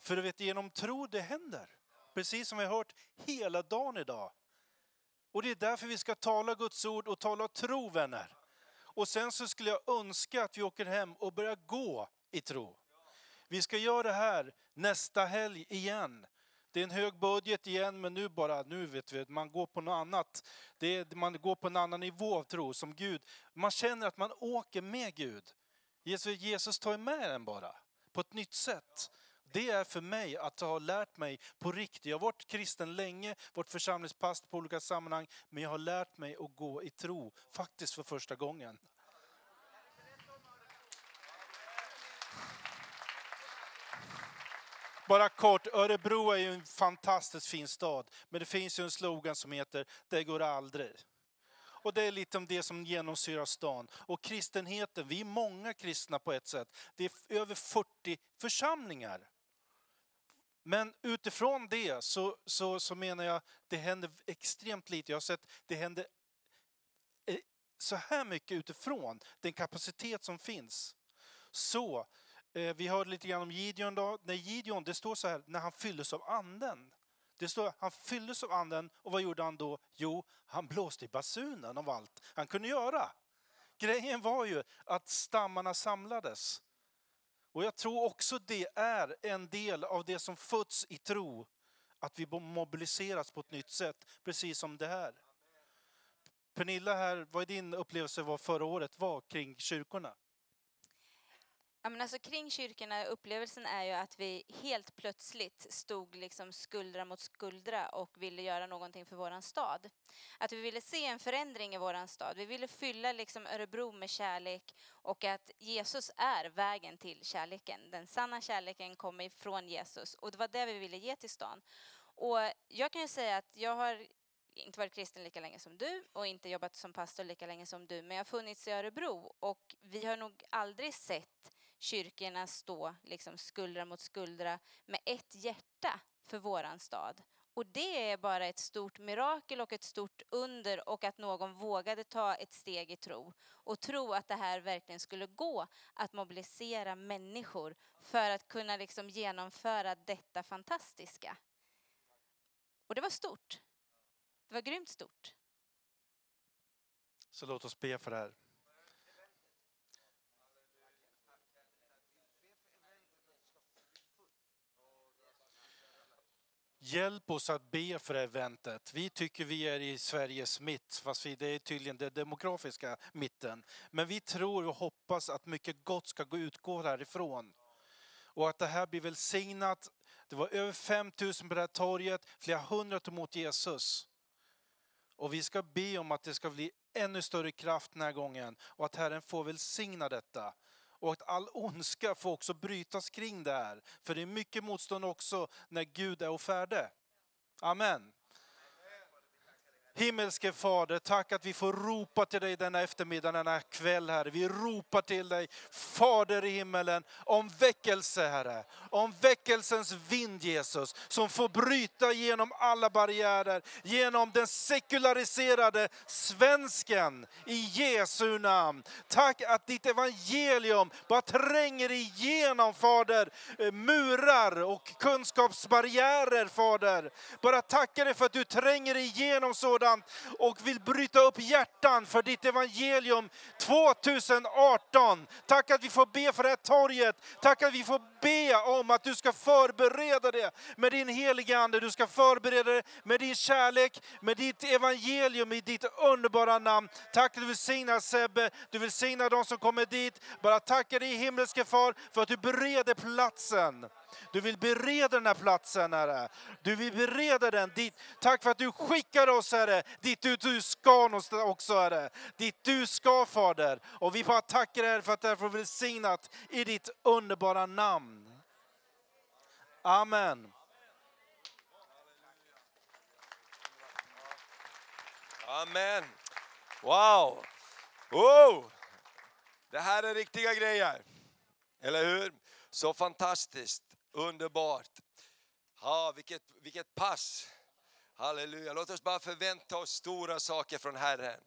För du vet, genom tro det händer. Precis som vi har hört hela dagen idag. Och det är därför vi ska tala Guds ord och tala tro, vänner. Och sen så skulle jag önska att vi åker hem och börjar gå i tro. Vi ska göra det här nästa helg igen. Det är en hög budget igen, men nu bara, nu vet vi, man går på något annat. Det är, man går på en annan nivå av tro som Gud. Man känner att man åker med Gud. Jesus, Jesus tar med en bara, på ett nytt sätt. Det är för mig att ha lärt mig på riktigt. Jag har varit kristen länge, varit församlingspast på olika sammanhang, men jag har lärt mig att gå i tro, faktiskt för första gången. Bara kort, Örebro är ju en fantastiskt fin stad, men det finns ju en slogan som heter Det går aldrig. Och det är lite om det som genomsyrar stan. Och kristenheten, vi är många kristna på ett sätt. Det är över 40 församlingar. Men utifrån det så, så, så menar jag det händer extremt lite. Jag har sett det händer eh, så här mycket utifrån den kapacitet som finns. Så Eh, vi hörde lite grann om Gideon då. När Gideon, det står så här, när han fylldes av anden. Det står han fylldes av anden och vad gjorde han då? Jo, han blåste i basunen av allt han kunde göra. Grejen var ju att stammarna samlades. Och jag tror också det är en del av det som föds i tro. Att vi mobiliseras på ett nytt sätt, precis som det här. Pernilla, här, vad är din upplevelse var förra året var kring kyrkorna? Ja, men alltså, kring kyrkorna, upplevelsen är ju att vi helt plötsligt stod liksom skuldra mot skuldra och ville göra någonting för våran stad. Att vi ville se en förändring i våran stad. Vi ville fylla liksom Örebro med kärlek och att Jesus är vägen till kärleken. Den sanna kärleken kommer ifrån Jesus och det var det vi ville ge till stan. Och jag kan ju säga att jag har inte varit kristen lika länge som du och inte jobbat som pastor lika länge som du, men jag har funnits i Örebro och vi har nog aldrig sett kyrkorna stå liksom skuldra mot skuldra med ett hjärta för våran stad. Och det är bara ett stort mirakel och ett stort under och att någon vågade ta ett steg i tro och tro att det här verkligen skulle gå att mobilisera människor för att kunna liksom genomföra detta fantastiska. Och det var stort. Det var grymt stort. Så låt oss be för det här. Hjälp oss att be för eventet. Vi tycker vi är i Sveriges mitt, fast det är tydligen den demografiska mitten. Men vi tror och hoppas att mycket gott ska gå utgå härifrån. Och att det här blir välsignat. Det var över 5000 på det här torget, flera hundra tog emot Jesus. Och vi ska be om att det ska bli ännu större kraft den här gången och att Herren får välsigna detta. Och att all ondska får också brytas kring det här. För det är mycket motstånd också när Gud är och färde. Amen. Himmelske Fader, tack att vi får ropa till dig denna eftermiddag, denna kväll, Herre. Vi ropar till dig, Fader i himmelen, om väckelse, Herre. Om väckelsens vind, Jesus, som får bryta genom alla barriärer, genom den sekulariserade svensken, i Jesu namn. Tack att ditt evangelium bara tränger igenom, Fader, eh, murar och kunskapsbarriärer, Fader. Bara tacka dig för att du tränger igenom sådant och vill bryta upp hjärtan för ditt evangelium 2018. Tack att vi får be för det här torget. Tack att vi får be om att du ska förbereda det med din heliga Ande. Du ska förbereda det med din kärlek, med ditt evangelium i ditt underbara namn. Tack att du välsignar Sebbe, du välsignar de som kommer dit. Bara tacka dig himmelske far för att du bereder platsen. Du vill bereda den här platsen, Herre. Du vill bereda den dit. Tack för att du skickar oss, Herre, dit du, du ska någonstans också, Herre. Dit du ska, Fader. Och vi bara tackar dig för att det är välsignat i ditt underbara namn. Amen. Amen. Wow. wow! Det här är riktiga grejer. Eller hur? Så fantastiskt, underbart. Ja, vilket, vilket pass. Halleluja. Låt oss bara förvänta oss stora saker från Herren.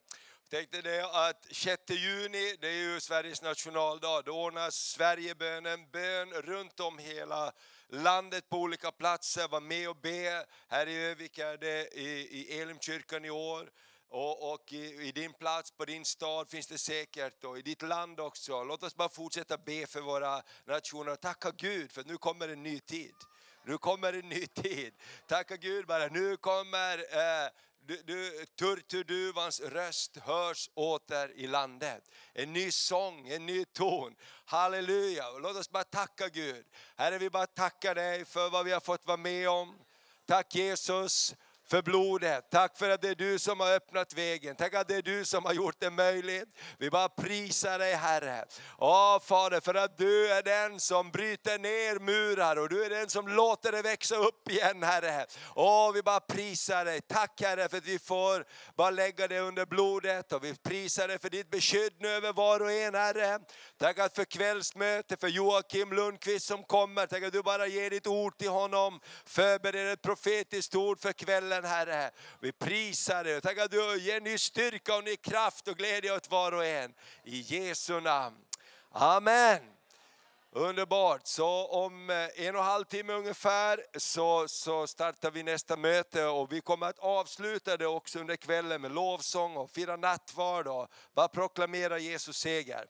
Tänkte det att 6 juni, det är ju Sveriges nationaldag, då ordnas Sverigebönen, bön runt om hela landet på olika platser. Var med och be. Här i Övik är det i, i Elimkyrkan i år. Och, och i, i, din plats, på din stad finns det säkert och i ditt land också. Låt oss bara fortsätta be för våra nationer och tacka Gud för nu kommer en ny tid. Nu kommer en ny tid. Tacka Gud bara, nu kommer eh, du, du, turturduvans röst hörs åter i landet. En ny sång, en ny ton. Halleluja! Och låt oss bara tacka Gud. Herre, vi bara tackar dig för vad vi har fått vara med om. Tack Jesus för blodet. Tack för att det är du som har öppnat vägen. Tack att det är du som har gjort det möjligt. Vi bara prisar dig Herre. Åh Fader, för att du är den som bryter ner murar och du är den som låter det växa upp igen Herre. Åh, vi bara prisar dig. Tack Herre för att vi får bara lägga det under blodet och vi prisar dig för ditt beskydd nu över var och en Herre. Tack att för kvällsmöte, för Joakim Lundqvist som kommer. Tack att du bara ger ditt ord till honom. Förbereder ett profetiskt ord för kvällen kvällen Herre. Eh, vi prisar dig och tack att du ger ny styrka och ny kraft och glädje åt var och en. I Jesu namn. Amen. Underbart. Så om eh, en och en halv timme ungefär så, så startar vi nästa möte och vi kommer att avsluta det också under kvällen med lovsång och fira nattvard och bara proklamera Jesus seger.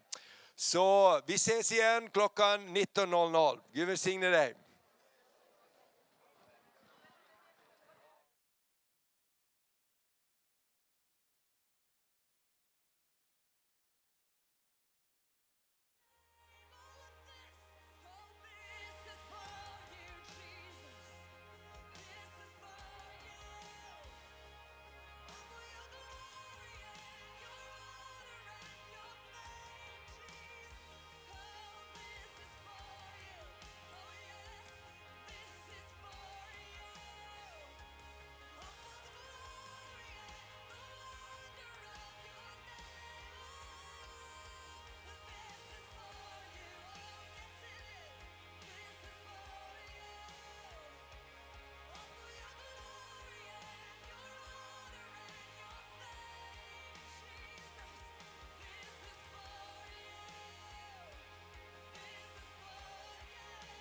Så vi ses igen klockan 19.00. Gud välsigne dig.